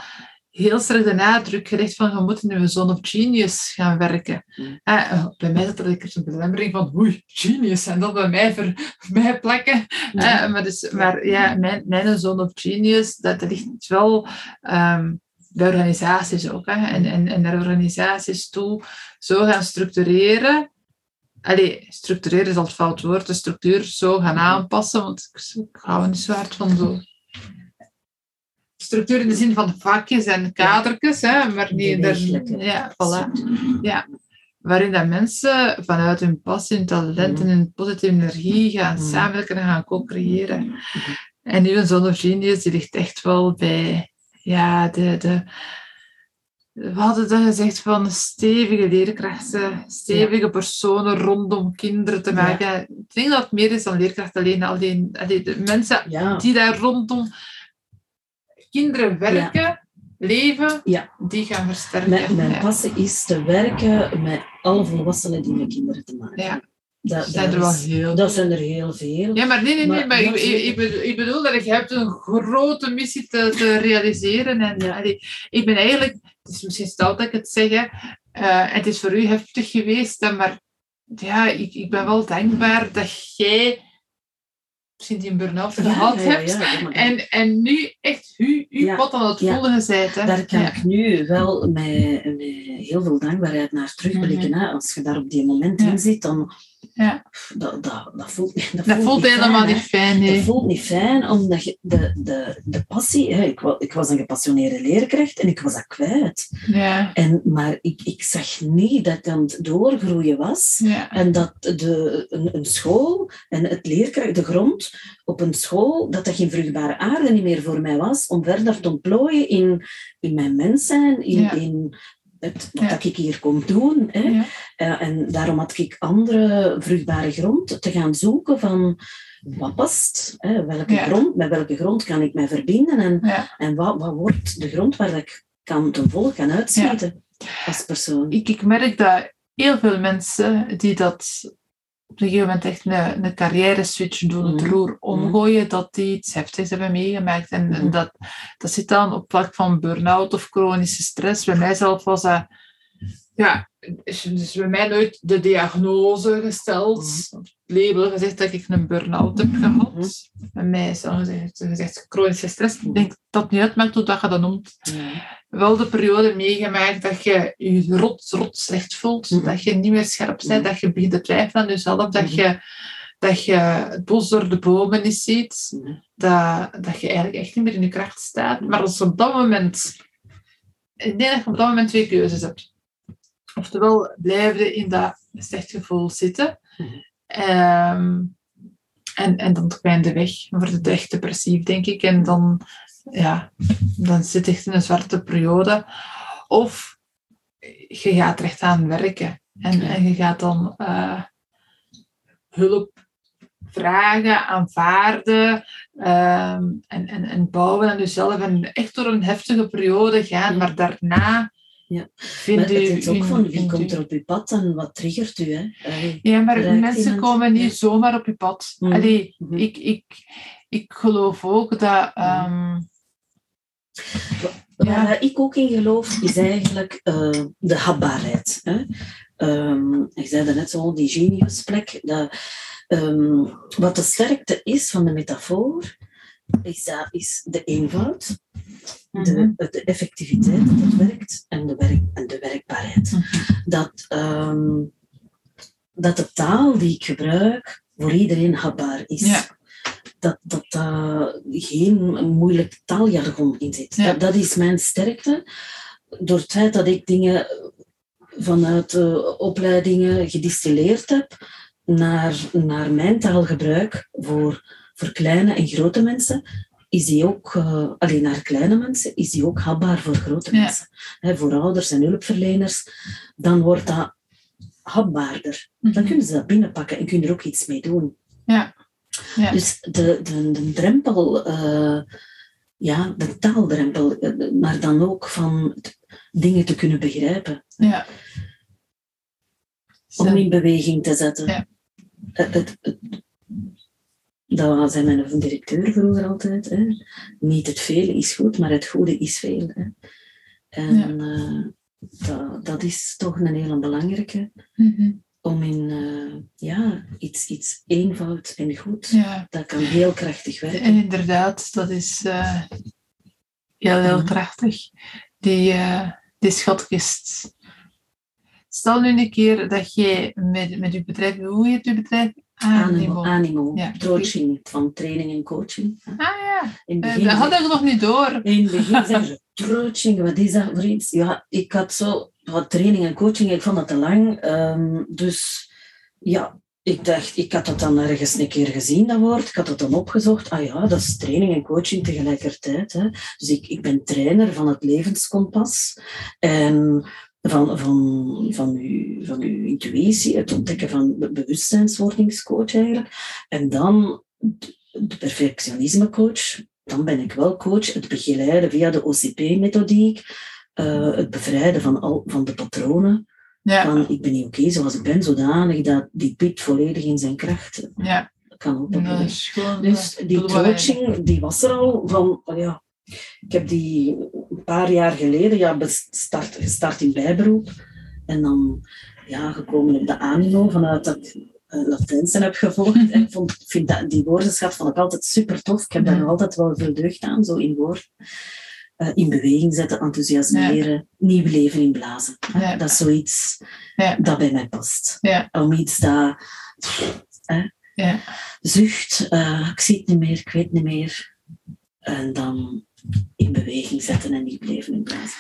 heel sterk de nadruk gelegd van je moet in een zone of genius gaan werken. Mm. Eh, bij mij zit er een een belemmering van oei, genius, en dat bij mij, ver, mij plakken. Ja. Eh, maar, dus, maar ja, mijn, mijn zone of genius, dat, dat ligt wel ehm, bij organisaties ook. Hè, en, en, en naar organisaties toe zo gaan structureren. Allee, structureren is al het fout woord. De structuur zo gaan aanpassen, want ik, hou er niet zo hard van zo. Structuur in de zin van vakjes en kadertjes, hè, maar Er, ja, voilà. Ja, waarin dat mensen vanuit hun passie, hun talent en hun positieve energie gaan Mhm. samenwerken en gaan co-creëren. En nu een Zone of Genius, die ligt echt wel bij ja, de, de, we hadden dan gezegd van stevige leerkrachten, stevige personen rondom kinderen te maken. Ik denk dat het meer is dan leerkrachten alleen. alleen, alleen de mensen Ja, die daar rondom kinderen werken, leven, die gaan versterken. mijn, mijn passie is te werken met alle volwassenen die met kinderen te maken Ja. hebben. Dat, Dat zijn er wel heel dat zijn er heel veel. Ja, maar nee, nee, nee. Maar- ik, ik, bedoel, dat je hebt een grote missie te, te realiseren. En Ja. allee, ik ben eigenlijk, het is misschien stout dat ik het zeg, hè, eh, het is voor u heftig geweest, maar ja, ik, ik ben wel dankbaar dat jij misschien die burn-out gehad hebt. ja, maar En, en nu echt u, uw Ja. pot aan het Ja. volgen. Hè. Daar kan Ja. ik nu wel met, met heel veel dankbaarheid naar terugblikken. hè. Als je daar op die moment Mhm. Ja. in zit, dan Ja. dat, dat, dat voelt, dat Dat voelt niet helemaal fijn, niet fijn. Dat Nee. voelt niet fijn, omdat je de, de, de passie... Hè, ik, ik was een gepassioneerde leerkracht en ik was dat kwijt. Ja. En, maar ik, ik zag niet dat ik aan het doorgroeien was. Ja. En dat de, een, een school en het leerkracht, de grond op een school, dat dat geen vruchtbare aarde niet meer voor mij was om verder te ontplooien in, in mijn mens zijn, in, Ja. in het, wat Ja. ik hier kom doen. Hè. Ja. Eh, en daarom had ik andere vruchtbare grond te gaan zoeken van wat past, hè, welke Ja. grond, met welke grond kan ik mij verbinden en, en wat, wat wordt de grond waar ik kan ten volle kan uitschieten als persoon. ik, ik merk dat heel veel mensen die dat op een gegeven moment echt een, een carrière switch doen, het Mhm. roer omgooien, dat die iets heftigs hebben meegemaakt. En, en Mhm. dat, dat zit dan op vlak van burn-out of chronische stress. Bij mijzelf was dat, ja, is dus bij mij nooit de diagnose gesteld, Mhm. het label gezegd dat ik een burn-out heb gehad. Mhm. Bij mij is dan gezegd, gezegd chronische stress. Ik denk dat het niet uitmaakt hoe dat je dat noemt. Wel de periode meegemaakt dat je je rot, rot slecht voelt, Mhm. dat je niet meer scherp bent, Mhm. dat je begint te twijfelen aan jezelf, dat, Mhm. je, dat je het bos door de bomen niet ziet, dat, dat je eigenlijk echt niet meer in je kracht staat. Maar als op dat moment, ik denk dat je op dat moment twee keuzes hebt. Oftewel blijf je in dat slecht gevoel zitten. Ehm, en, en dan kwijt de weg. Dan wordt het echt depressief, denk ik. En dan, ja, dan zit je echt in een zwarte periode. Of je gaat recht aan werken. En, en je gaat dan eh, hulp vragen, aanvaarden ehm, en, en, en bouwen aan jezelf. En echt door een heftige periode gaan. Maar daarna Ja. vind Maar je... het is ook van wie komt er op je pad en wat triggert u. Hè? Allee. ja, maar mensen iemand- komen niet ja. zomaar op je pad. Mhm. Allee, Mhm. ik, ik, ik geloof ook dat... ehm, Ja. Waar ik ook in geloof, is eigenlijk eh, de hapbaarheid. Hè? Ehm, ik zei net zo, die geniusplek. Dat, ehm, wat de sterkte is van de metafoor, is, dat, is de eenvoud, mhm. de, de effectiviteit dat het werkt en de, werk, en de werkbaarheid. Mhm. Dat, ehm, dat de taal die ik gebruik voor iedereen hapbaar is. Ja. Dat, dat daar geen moeilijk taaljargon in zit. Ja. Dat, dat is mijn sterkte. Door het feit dat ik dingen vanuit eh, opleidingen gedistilleerd heb naar, naar mijn taalgebruik voor, voor kleine en grote mensen, is die ook, eh, alleen naar kleine mensen, is die ook hapbaar voor grote Ja. mensen. Hè, voor ouders en hulpverleners, dan wordt dat hapbaarder. Dan Mhm. kunnen ze dat binnenpakken en kunnen er ook iets mee doen. Ja. Ja. Dus de, de, de drempel, eh, ja, de taaldrempel, eh, maar dan ook van dingen te kunnen begrijpen, Ja. om in beweging te zetten. Ja. Het, het, het- dat zei mijn directeur vroeger altijd. Hè. Niet het vele is goed, maar het goede is veel. Hè. En eh, dat, dat is toch een hele belangrijke. Mhm. Om in eh, ja, iets, iets eenvoud en goed, ja. dat kan heel krachtig werken. En inderdaad, dat is eh, heel, heel Mhm. krachtig. Die, eh, die schatkist. Stel nu een keer dat jij met, met je bedrijf, hoe heet je bedrijf? Animo, animo Ja. coaching, van training en coaching. Ah ja, In het begin, dat had ik nog niet door. in het begin zeggen ze, coaching, wat is dat voor iets? Ja, ik had zo wat training en coaching, ik vond dat te lang. ehm, dus ja, ik dacht, ik had dat dan ergens een keer gezien, dat woord. Ik had dat dan opgezocht. Ah ja, dat is training en coaching tegelijkertijd. Hè. Dus ik, ik ben trainer van het levenskompas. En van, van, van, uw, van uw intuïtie, het ontdekken van bewustzijnswordingscoach eigenlijk. En dan de perfectionismecoach. Dan ben ik wel coach. Het begeleiden via de OCP-methodiek. Uh, het bevrijden van, al, van de patronen. Ja. Van, ik ben niet oké zoals ik ben, zodanig dat die pit volledig in zijn kracht ja. kan opbrengen. dus die coaching, die was er al van, oh ja, ik heb die een paar jaar geleden ja, bestart, gestart in bijberoep. En dan ja, gekomen op de animo vanuit dat uh, Latijnse heb gevolgd. *laughs* En ik vond, vind dat, die woordenschat vond ik altijd super tof. Ik heb daar nog altijd wel veel deugd aan, zo in woord. Uh, in beweging zetten, enthousiasmeren, ja. nieuw leven inblazen. Ja. Dat is zoiets ja. dat bij mij past. Om iets dat... Zucht, uh, ik zie het niet meer, ik weet niet meer. En dan in beweging zetten en niet blijven in blazen.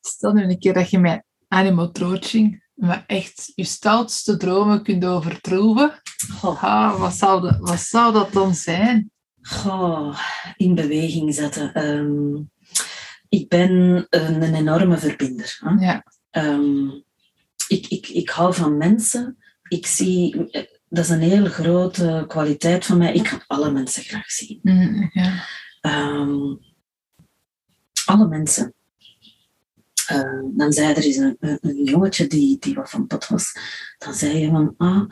Stel nu een keer dat je met animal coaching maar echt je stoutste dromen kunt overtroeven. Oh. wat, zou dat, wat zou dat dan zijn? Oh, in beweging zetten. Um, ik ben een, een enorme verbinder. Hè? Ja. Um, ik, ik, ik hou van mensen. Ik zie, dat is een heel grote kwaliteit van mij. Ik kan alle mensen graag zien. Mm, ja. um, alle mensen. Uh, dan zei er eens een, een, jongetje die, die wat van pot was. Dan zei je van, ah,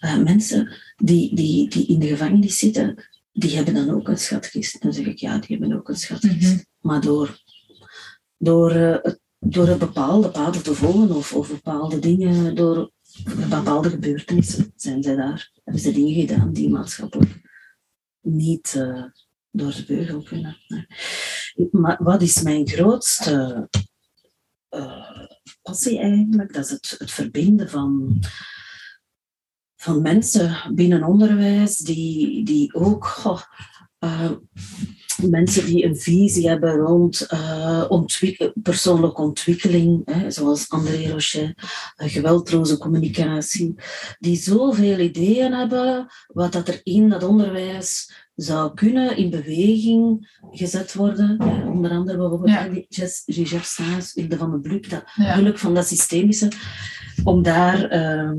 uh, mensen die, die, die in de gevangenis zitten, die hebben dan ook een schatkist. Dan zeg ik, ja, die hebben ook een schatkist. Mm -hmm. Maar door, door, uh, door bepaalde paden te volgen of, of bepaalde dingen, door bepaalde gebeurtenissen zijn zij daar. Hebben ze dingen gedaan die maatschappelijk niet door de beugel kunnen. Maar wat is mijn grootste uh, passie eigenlijk? Dat is het, het verbinden van, van mensen binnen onderwijs die, die ook uh, mensen die een visie hebben rond uh, ontwik persoonlijke ontwikkeling, hè, zoals André Rochet, geweldloze communicatie, die zoveel ideeën hebben wat dat er in dat onderwijs zou kunnen in beweging gezet worden. Ja, onder andere bijvoorbeeld ja. Gigère Saas, Hilde van den Bluk, dat ja. van dat systemische, om daar ehm,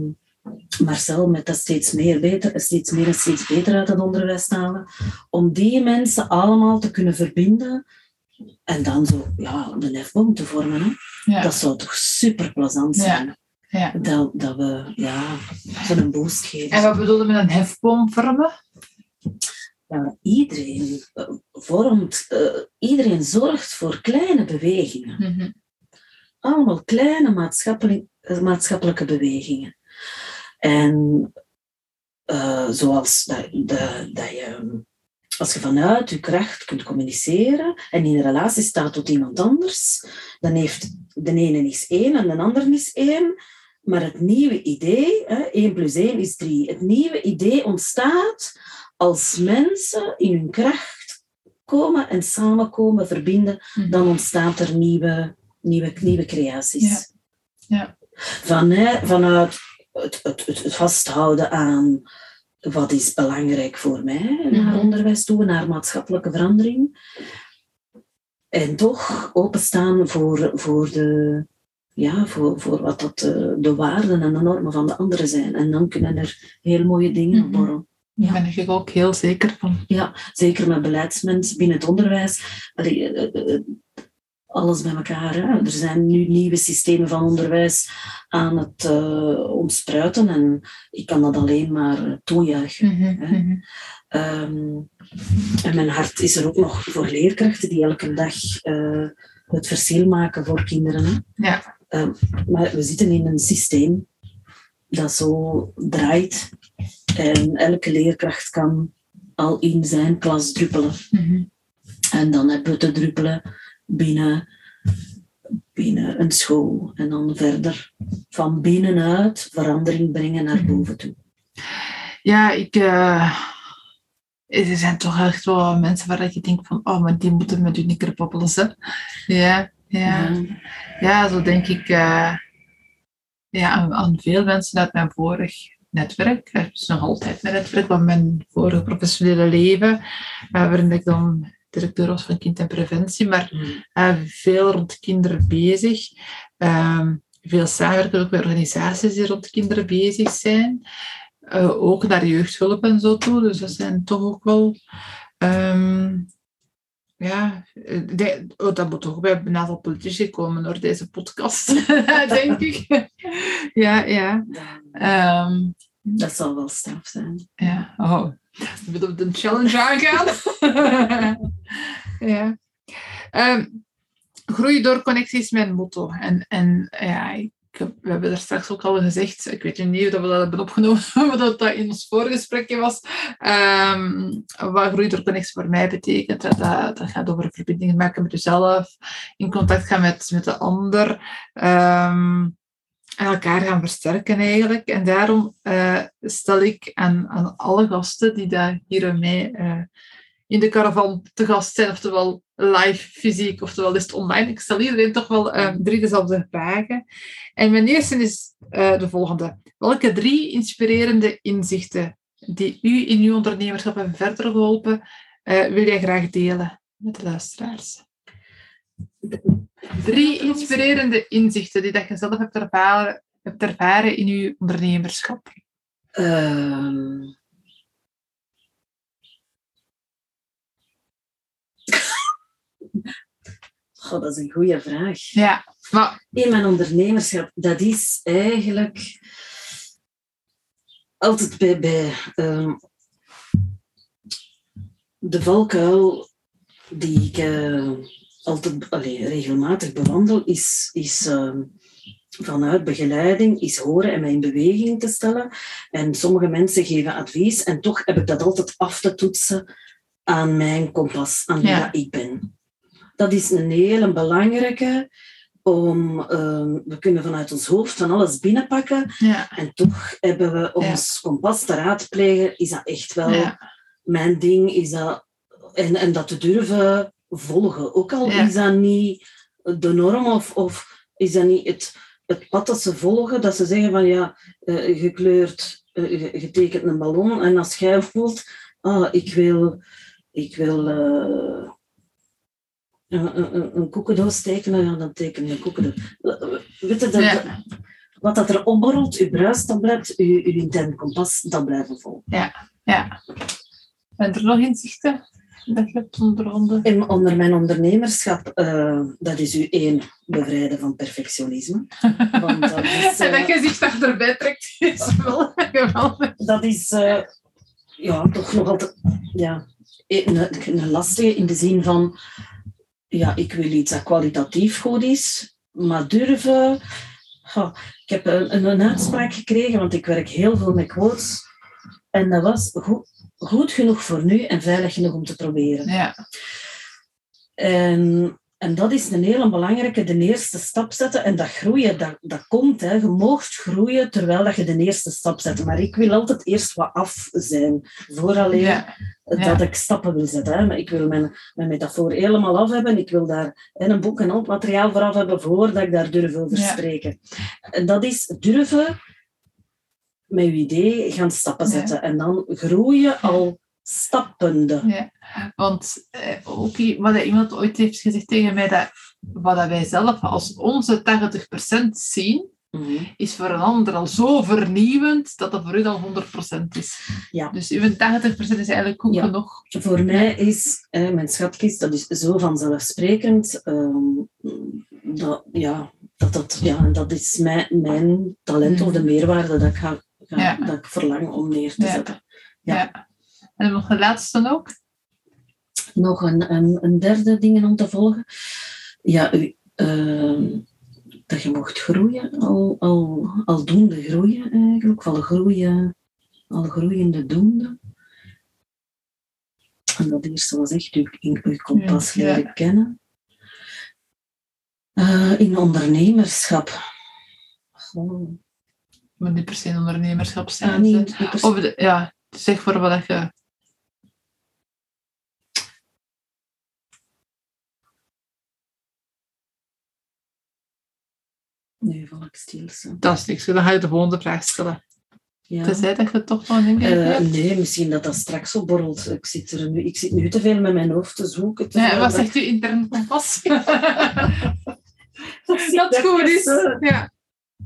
Marcel met dat steeds meer beter, steeds meer en steeds beter uit het onderwijs halen, om die mensen allemaal te kunnen verbinden en dan zo ja, de hefboom te vormen. Hè? Dat zou toch super plezant zijn. Ja. Dat, dat we ja, zo'n boost geven. En wat bedoelde met een hefboom vormen? ja, iedereen eh, vormt, uh, iedereen zorgt voor kleine bewegingen. Mm Allemaal kleine maatschappelijke, eh, maatschappelijke bewegingen. En uh, zoals dat, dat, dat je, als je vanuit je kracht kunt communiceren en in een relatie staat tot iemand anders, dan heeft de ene is één en de ander is één. Maar het nieuwe idee, hè, 1 plus 1 is 3, het nieuwe idee ontstaat als mensen in hun kracht komen en samenkomen, verbinden, mhm. dan ontstaat er nieuwe, nieuwe, nieuwe creaties. Ja. Ja. Van, hè, vanuit het, het, het, vasthouden aan wat is belangrijk voor mij naar mhm. onderwijs toe, naar maatschappelijke verandering. En toch openstaan voor, voor, de, ja, voor, voor wat dat de, eh, de waarden en de normen van de anderen zijn. En dan kunnen er heel mooie dingen mm borrelen. Ja. Daar ben ik ook heel zeker van. Ja, zeker met beleidsmensen binnen het onderwijs. Allee, eh, eh, alles bij elkaar. Hè. Er zijn nu nieuwe systemen van onderwijs aan het uh, ontspruiten en ik kan dat alleen maar toejuichen. Mm -hmm. um, en mijn hart is er ook nog voor leerkrachten die elke dag uh, het verschil maken voor kinderen. Hè. Ja. Um, maar we zitten in een systeem dat zo draait en elke leerkracht kan al in zijn klas druppelen. Mhm. En dan hebben we te druppelen binnen, binnen een school. En dan verder van binnenuit verandering brengen naar boven toe. Ja, ik... Uh, er zijn toch echt wel mensen waar je denkt van... Oh, maar die moeten met hun nikkerpoppelen zetten. Ja, ja. Ja, zo denk ik... Uh, ja, aan, aan, veel mensen uit mijn vorig netwerk. Het is nog altijd mijn netwerk van mijn vorige professionele leven, uh, waarin ik dan directeur van kind en preventie, maar uh, veel rond kinderen bezig. Um, veel samenwerken ook met organisaties die rond kinderen bezig zijn. Uh, ook naar jeugdhulp en zo toe. Dus dat zijn toch ook wel um, ja, de, oh, dat moet toch bij een aantal politici komen door deze podcast, *laughs* denk ik. ja, ja. Um, dat zal wel straf zijn. Ja, oh. Je moet op de challenge aangaan. *laughs* ja. Um, groei door connectie is mijn motto. En, en ja, ik we hebben er straks ook al gezegd, ik weet niet of we dat hebben opgenomen, *laughs* maar dat dat in ons voorgesprekje was, um, wat groei door connectie voor mij betekent. Dat, dat, dat, gaat over verbindingen maken met jezelf, in contact gaan met, met de ander, um, elkaar gaan versterken eigenlijk. En daarom uh, stel ik aan, aan alle gasten die daar hier mij uh, in de caravan te gast zijn, oftewel live fysiek, oftewel is het online. Ik stel iedereen toch wel um, drie dezelfde vragen. En mijn eerste is de volgende. Welke drie inspirerende inzichten die u in uw ondernemerschap hebben verder geholpen, wil jij graag delen met de luisteraars? Drie inspirerende inzichten die dat je zelf hebt ervaren, hebt ervaren in uw ondernemerschap. Um... Goh, dat is een goede vraag. Ja, maar... In mijn ondernemerschap, dat is eigenlijk altijd bij, bij um, de valkuil die ik uh, altijd allee, regelmatig bewandel, is, is uh, vanuit begeleiding, is horen en mij in beweging te stellen. En sommige mensen geven advies en toch heb ik dat altijd af te toetsen aan mijn kompas, aan wie ja. ik ben dat is een hele belangrijke om, uh, we kunnen vanuit ons hoofd van alles binnenpakken ja. en toch hebben we ons ja. kompas te raadplegen, is dat echt wel ja. mijn ding, is dat, en, en dat te durven volgen. Ook al is dat niet de norm of, of is dat niet het, het pad dat ze volgen, dat ze zeggen van ja, uh, gekleurd, uh, getekend een ballon en als jij voelt, ah, ik wil, ik wil uh, een, een, een koekendoos tekenen, ja, dan teken je een koekendoos. Weet je, dat, ja. wat dat er opborrelt, uw bruistablet, uw, uw intern kompas, dat blijven vol. Ja, ja. En er nog inzichten dat? In, onder mijn ondernemerschap, uh, dat is u één, bevrijden van perfectionisme. Want dat is, uh, *laughs* en dat je zich erbij trekt, *laughs* is wel geweldig. Dat is uh, ja, toch nog altijd ja, een, een lastige in de zin van ja, ik wil iets dat kwalitatief goed is, maar durven. Ik heb een, een, uitspraak gekregen, want ik werk heel veel met quotes. En dat was goed, goed genoeg voor nu en veilig genoeg om te proberen. Ja. En en dat is een hele belangrijke, de eerste stap zetten. En dat groeien, dat, dat komt. Hè. Je moogt groeien terwijl dat je de eerste stap zet. Maar ik wil altijd eerst wat af zijn, vooraleer ja. dat ik stappen wil zetten. Hè. Maar ik wil mijn, mijn metafoor helemaal af hebben. Ik wil daar in een boek en al materiaal voor af hebben, voordat ik daar durf over spreken. En dat is durven met je idee gaan stappen zetten. En dan groeien al stappende. Ja, want eh, ook wat iemand ooit heeft gezegd tegen mij, dat wat wij zelf als onze 80% zien, -hmm. is voor een ander al zo vernieuwend dat dat voor u dan 100% is. Ja. Dus uw 80% is eigenlijk goed ja. genoeg. Voor mij is eh, mijn schatkist, dat is zo vanzelfsprekend. Um, dat, ja, dat, dat, ja, dat is mijn, mijn talent of de meerwaarde dat ik, ga ja. dat ik verlang om neer te zetten. ja. En nog de laatste dan ook? Nog een, een, een derde ding om te volgen. Ja, u, uh, dat je mocht groeien, al, al, al doende groeien eigenlijk, al, groeien, al groeiende doende. En dat eerste was echt uw, uw kompas ja, leren ja. kennen. Uh, in ondernemerschap. Oh. Maar niet per se in ondernemerschap zijn. Ah, niet of de, ja, zeg voor wat je Nee, val ik stil. Zo. Dat is niks. Dan ga je de volgende vraag stellen. Ja. Tenzij dat je toch nog een Eh, nee, misschien dat dat straks opborrelt. Ik zit, er nu, ik zit nu te veel met mijn hoofd te zoeken. te veel wat zegt u intern kompas? *laughs* dat dat goed is. Ja, Het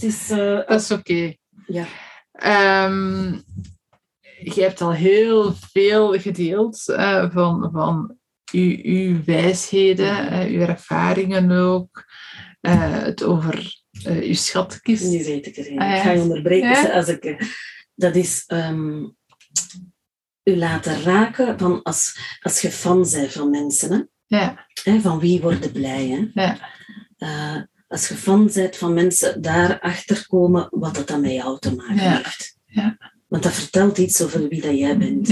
is... eh, dat is oké. ja. Ehm, je hebt al heel veel gedeeld eh, van, van uw, uw wijsheden, eh, uw ervaringen ook. het over uw schatkist. Nu weet ik er een. Ah, ja. Ik ga je onderbreken. Ja? Als ik, dat is ehm, u laten raken van als, als je fan bent van mensen. Hè? Ja, Hè, van wie worden blij. Hè? ja, als je fan bent van mensen, daarachter komen wat dat dan met jou te maken Ja. heeft. Ja. Want dat vertelt iets over wie dat jij bent.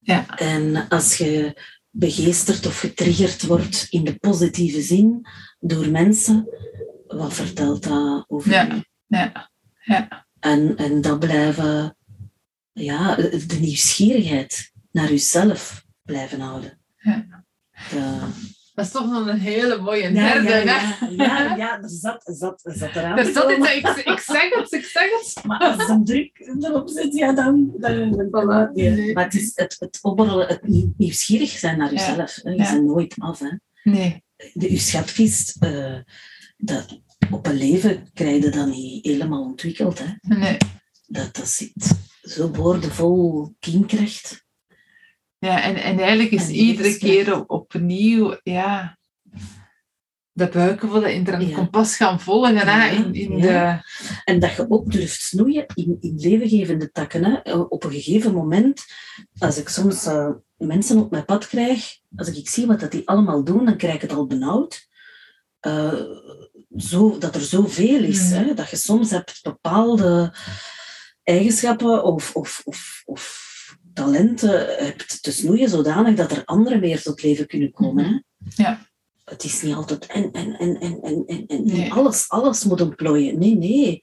ja, En als je begeesterd of getriggerd wordt in de positieve zin door mensen, wat vertelt dat over Ja. je? ja, ja. En, en dat blijven, ja, de nieuwsgierigheid naar jezelf blijven houden. Ja. De- Dat is toch nog een hele mooie derde, ja, hè? ja, ja, ja, er zat, zat, zat eraan. Er zat iets, ik, ik zeg het, ik zeg het. *laughs* Maar als een druk erop zit, ja, dan... dan, dan nee. Nee. Maar het is het, het opborrelen, het nieuwsgierig zijn naar jezelf. Je Ja. bent nooit af. Hè. Nee, De, je schatkist, eh, dat, op een leven krijg je dat niet helemaal ontwikkeld. Hè. nee. Dat, dat zit zo boordevol kiemkracht. Ja, en, en eigenlijk is En iedere keer op- opnieuw, ja, de buiken van de interne Ja. kompas gaan volgen. hè, Ja, in, in ja. de, En dat je ook durft snoeien in, in levengevende takken. Hè. Op een gegeven moment, als ik soms eh, mensen op mijn pad krijg, als ik zie wat dat die allemaal doen, dan krijg ik het al benauwd. Eh, zo, dat er zoveel is. Mhm. Hè, dat je soms hebt bepaalde eigenschappen of, of, of, of talenten hebt te snoeien zodanig dat er anderen weer tot leven kunnen komen. Hè. Ja. Het is niet altijd en, en, en, en, en, en, en Nee. alles, alles moet ontplooien. Nee, nee.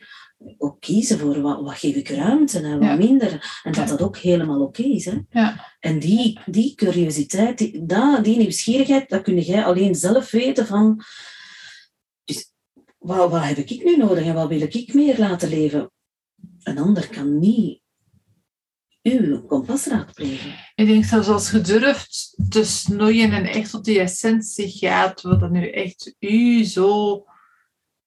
Ook kiezen voor wat, wat geef ik ruimte en wat Ja. minder. En dat Ja. dat ook helemaal oké is. Hè. Ja. En die, die curiositeit, die, dat, die nieuwsgierigheid, dat kun jij alleen zelf weten van... Dus, wat, wat heb ik nu nodig en wat wil ik meer laten leven? Een ander kan niet uw kompas raadplegen. Ik denk zelfs als je durft te snoeien en echt tot die essentie gaat, wat dat nu echt u zo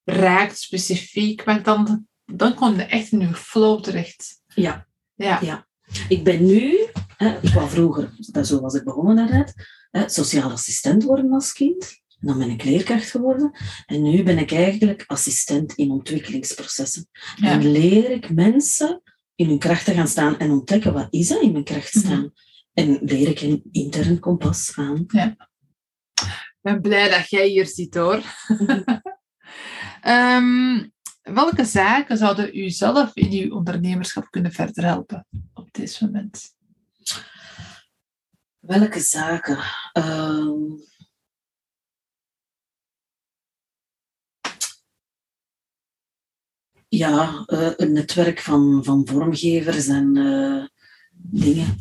raakt, specifiek maakt, dan, dan kom je echt in je flow terecht. Ja. Ja, Ja. Ik ben nu, hè, wat vroeger, dat- zo was ik begonnen daarnet, hè, sociaal assistent worden als kind. Dan ben ik leerkracht geworden. En nu ben ik eigenlijk assistent in ontwikkelingsprocessen. Ja. En leer ik mensen in hun kracht te gaan staan en ontdekken wat is dat in mijn kracht Mhm. staan. En leer ik een intern kompas aan. ik ben blij dat jij hier zit hoor. *laughs* Ehm, welke zaken zouden u zelf in uw ondernemerschap kunnen verder helpen op dit moment? Welke zaken? Ehm, ja, eh, een netwerk van, van vormgevers en eh, dingen.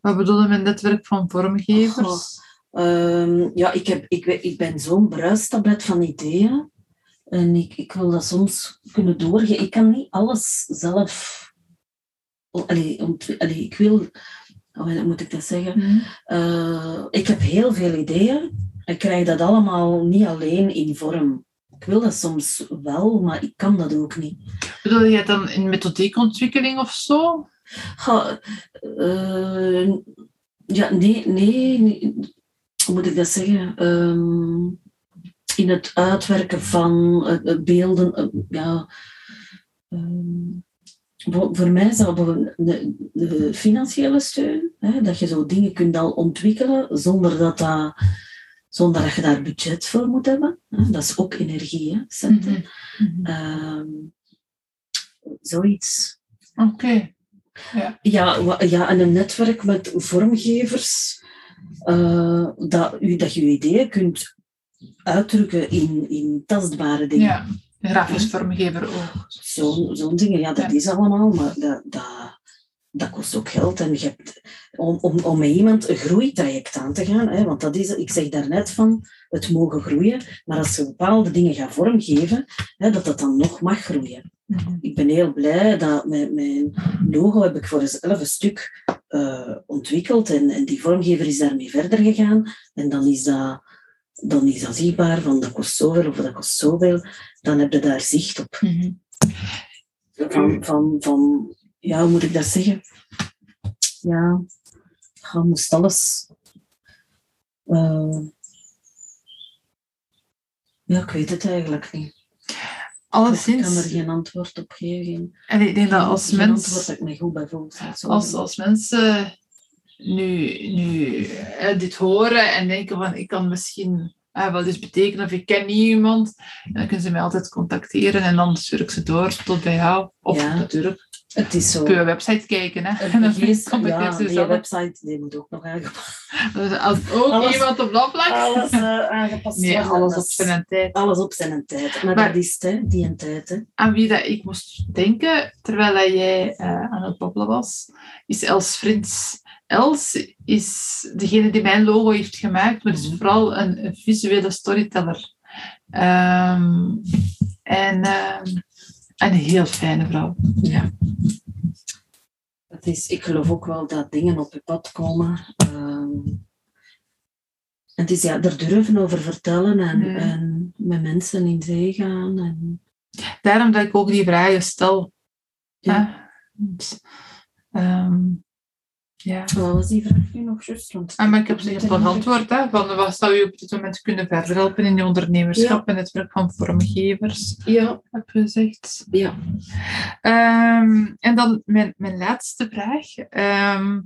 Wat bedoel je met netwerk van vormgevers? Ehm, ja, ik, heb, ik, ik ben zo'n bruistablet van ideeën. En ik, ik wil dat soms kunnen doorgeven. Ik kan niet alles zelf... Oh, allee, allee, ik wil... Hoe moet ik dat zeggen? Mhm. Eh, ik heb heel veel ideeën. Ik krijg dat allemaal niet alleen in vorm. Ik wil dat soms wel, maar ik kan dat ook niet. Bedoel je dan in methodiekontwikkeling of zo? Eh, ja, nee, nee, nee. Hoe moet ik dat zeggen? Ehm, in het uitwerken van eh, eh, beelden, ja. ehm, voor, mij is dat de, de financiële steun, hè, dat je zo dingen kunt al ontwikkelen zonder dat, dat, zonder dat je daar budget voor moet hebben. Dat is ook energie, hè, centen. Mhm. Mhm. Ehm, zoiets. Oké. Ja, wa- ja, en een netwerk met vormgevers, eh, dat, u, dat je je ideeën kunt uitdrukken in, in tastbare dingen. Ja, grafisch vormgever ook. Zo'n zo'n dingen, ja, dat Ja. is allemaal, maar dat, dat, dat kost ook geld. En je hebt, om, om, om met iemand een groeitraject aan te gaan, hè, want dat is, ik zeg daarnet van, het mogen groeien, maar als je bepaalde dingen gaat vormgeven, hè, dat dat dan nog mag groeien. Ik ben heel blij dat mijn, mijn logo heb ik voor zelf een stuk eh, ontwikkeld en, en die vormgever is daarmee verder gegaan. En dan is dat, dan is dat zichtbaar van dat kost zoveel of dat kost zoveel. Dan heb je daar zicht op. Mhm. Van, van, van ja, hoe moet ik dat zeggen? Ja, je moest alles... eh, ja, ik weet het eigenlijk niet. Ik kan er Alleszins, geen antwoord op geven. en ik denk dat als geen antwoord mens, dat ik me goed bij voel. als, als mensen nu, nu eh, dit horen en denken van ik kan misschien eh, wel eens betekenen of ik ken niet iemand, dan kunnen ze mij altijd contacteren en dan stuur ik ze door tot bij jou. Of Ja. natuurlijk Het is zo. op je website kijken. Hè. *laughs* En dan begeest- contacteer ja, die zelf. website die moet ook nog aangepast Dus als ook Alles- iemand op dat vlak. Alles eh, aangepast Nee, alles op is- zijn tijd. Alles op zijn tijd. Maar, Maar- dat is hè, die een tijd. Hè. aan wie dat ik moest denken terwijl dat jij eh, aan het babbelen was, is Els Frins. Els is degene die mijn logo heeft gemaakt, maar is Mhm. vooral een, een visuele storyteller. Ehm, en ehm, een heel fijne vrouw. Ja. Het is, ik geloof ook wel dat dingen op je pad komen. ehm, en het is ja, er durven over vertellen en, Mm. en met mensen in zee gaan. En, Daarom dat ik ook die vragen stel. Ja. Ja. wat was die vraag nu nog juist? Want Ah, maar ik heb ze net al geantwoord. Hè, van wat zou je op dit moment kunnen verder helpen in je ondernemerschap en het werk van vormgevers, Ja, heb je gezegd. ja. Ehm, en dan mijn, mijn laatste vraag. Ehm,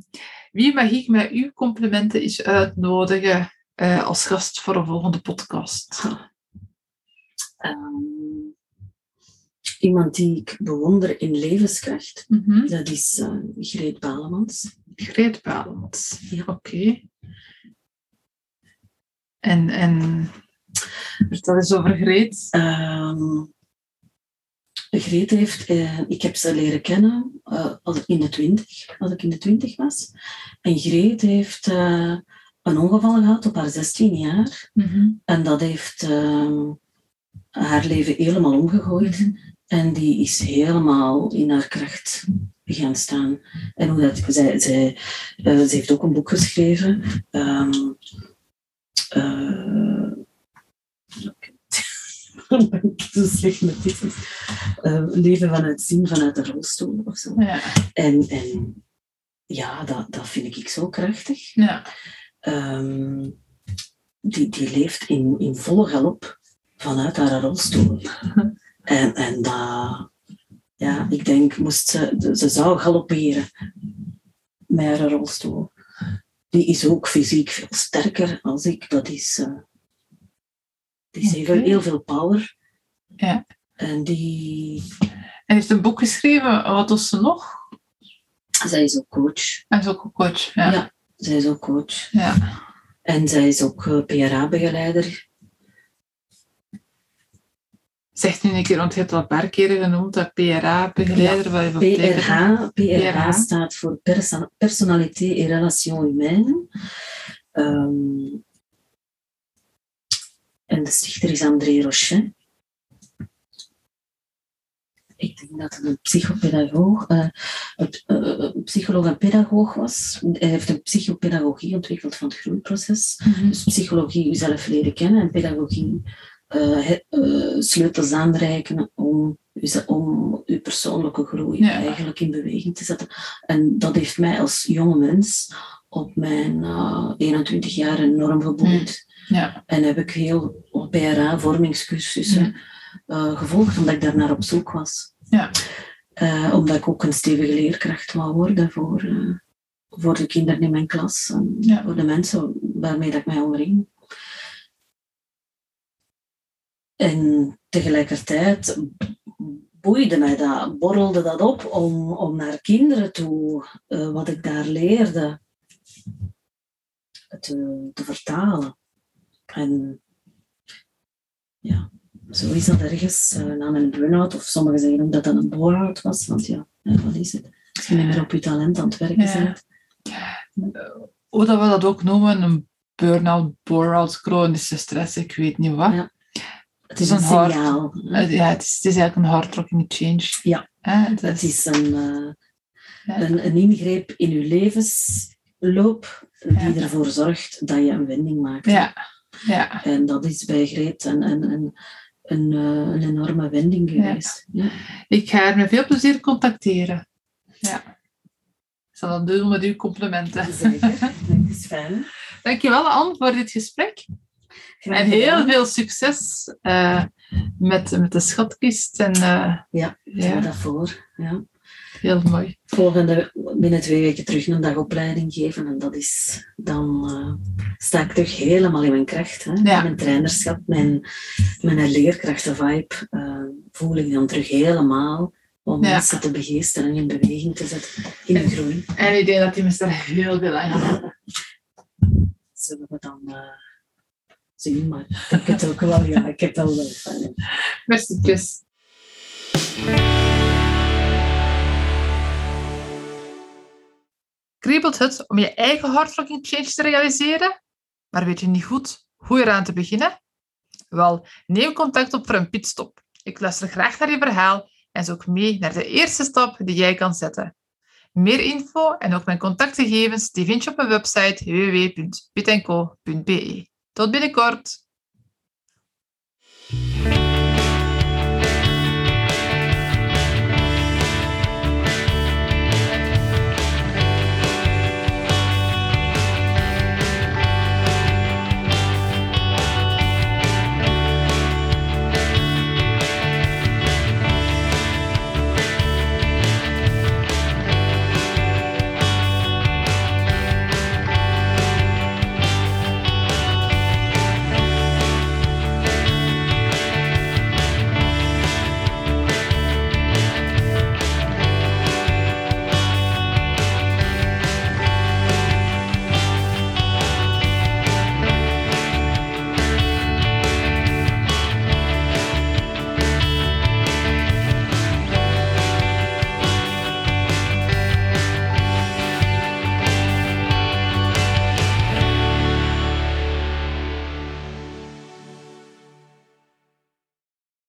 wie mag ik met uw complimenten eens uitnodigen eh, als gast voor een volgende podcast? Ehm, iemand die ik bewonder in levenskracht, Mhm. dat is eh Greet Balemans. Greet Balemans. Ja. Oké. En, en vertel eens over Greet. Ehm Greet heeft, eh, ik heb ze leren kennen eh, als, ik in de twintig, als ik in de twintig was. En Greet heeft een ongeval gehad op haar 16 jaar. Mhm. En dat heeft ehm, haar leven helemaal omgegooid. En die is helemaal in haar kracht gaan staan. En hoe dat, zij, zij, eh, ze heeft ook een boek geschreven. ik ben zo slecht met titels. Eh, leven vanuit zien vanuit de rolstoel of zo. Ja. En, en ja, dat, dat vind ik zo krachtig. Ja. Ehm, die, die leeft in, in volle galop vanuit haar rolstoel. *laughs* en en dat, ja, ik denk, moest ze, ze zou galopperen met haar rolstoel. Die is ook fysiek veel sterker als ik. Dat is, eh, die heeft Oké. heel veel power. Ja. En die, En heeft een boek geschreven. Wat was ze nog? zij is ook coach. Hij is ook een coach. Ja. Ja. Zij is ook coach. Ja. En zij is ook eh, PRA-begeleider. Zegt nu een keer, want je hebt al een paar keren genoemd, dat PRA-begeleider. wat dat? PRH, PRH PRH. staat voor perso Personnalité et Relations Humaines. Ehm, en de stichter is André Rochet. Ik denk dat het een psychopedagoog, een, eh, een psycholoog en pedagoog was. Hij heeft een psychopedagogie ontwikkeld van het groeiproces. Mhm. Dus psychologie jezelf leren kennen en pedagogie sleutels aanreiken om, om uw persoonlijke groei Ja. eigenlijk in beweging te zetten. En dat heeft mij als jonge mens op mijn eh, 21 jaar enorm geboeid. Ja. En heb ik heel PRA vormingscursussen eh, gevolgd, omdat ik daar naar op zoek was. Ja. Eh, omdat ik ook een stevige leerkracht wou worden voor, eh, voor de kinderen in mijn klas en Ja. voor de mensen waarmee dat ik mij omring. En tegelijkertijd boeide mij dat, borrelde dat op om, om naar kinderen toe, eh, wat ik daar leerde, te, te vertalen. En ja, zo is dat ergens uh, na een burn-out, of sommigen zeggen ook dat dat een bore-out was, want ja, ja, wat is het? Als je niet meer op je talent aan het werken Ja. bent. Hoe dat we dat ook noemen, een burn-out, bore-out, chronische stress, ik weet niet wat. Ja. Het is een een hard- signaal. hè. Eh, Ja, het is, het is eigenlijk een hardrocking change. Ja. Eh, het Het is, is een, eh, Ja. een, een ingreep in je levensloop die Ja. ervoor zorgt dat je een wending maakt. ja, ja. En dat is bij Greet een, een, een, een, eh, een enorme wending geweest. Ja. Ik ga haar met veel plezier contacteren. Ja. Ik zal dat doen met uw complimenten. Zeker, *laughs* dat is fijn. Dankjewel, Anne, voor dit gesprek. En heel veel succes eh, met, met de schatkist. En, eh, Ja, ja, dat voor. Ja. heel mooi. Volgende, binnen twee weken terug een dag opleiding geven. En dat is, dan eh, sta ik terug helemaal in mijn kracht. Hè? Ja. Mijn trainerschap, mijn, mijn leerkrachtenvibe voel ik dan terug helemaal. Om Ja. mensen te begeesteren en in beweging te zetten. In de groei. En ik denk dat die mensen daar heel veel aan hebben. Zullen we dan zien. Maar ik heb het ook wel, ja, ik heb wel wel van. Merci, tjus. Kriebelt het om je eigen hardrocking change te realiseren? Maar weet je niet goed hoe eraan te beginnen? Wel, neem contact op voor een pitstop. Ik luister graag naar je verhaal en zoek mee naar de eerste stap die jij kan zetten. Meer info en ook mijn contactgegevens vind je op mijn website www.pitco.be. Tot binnenkort!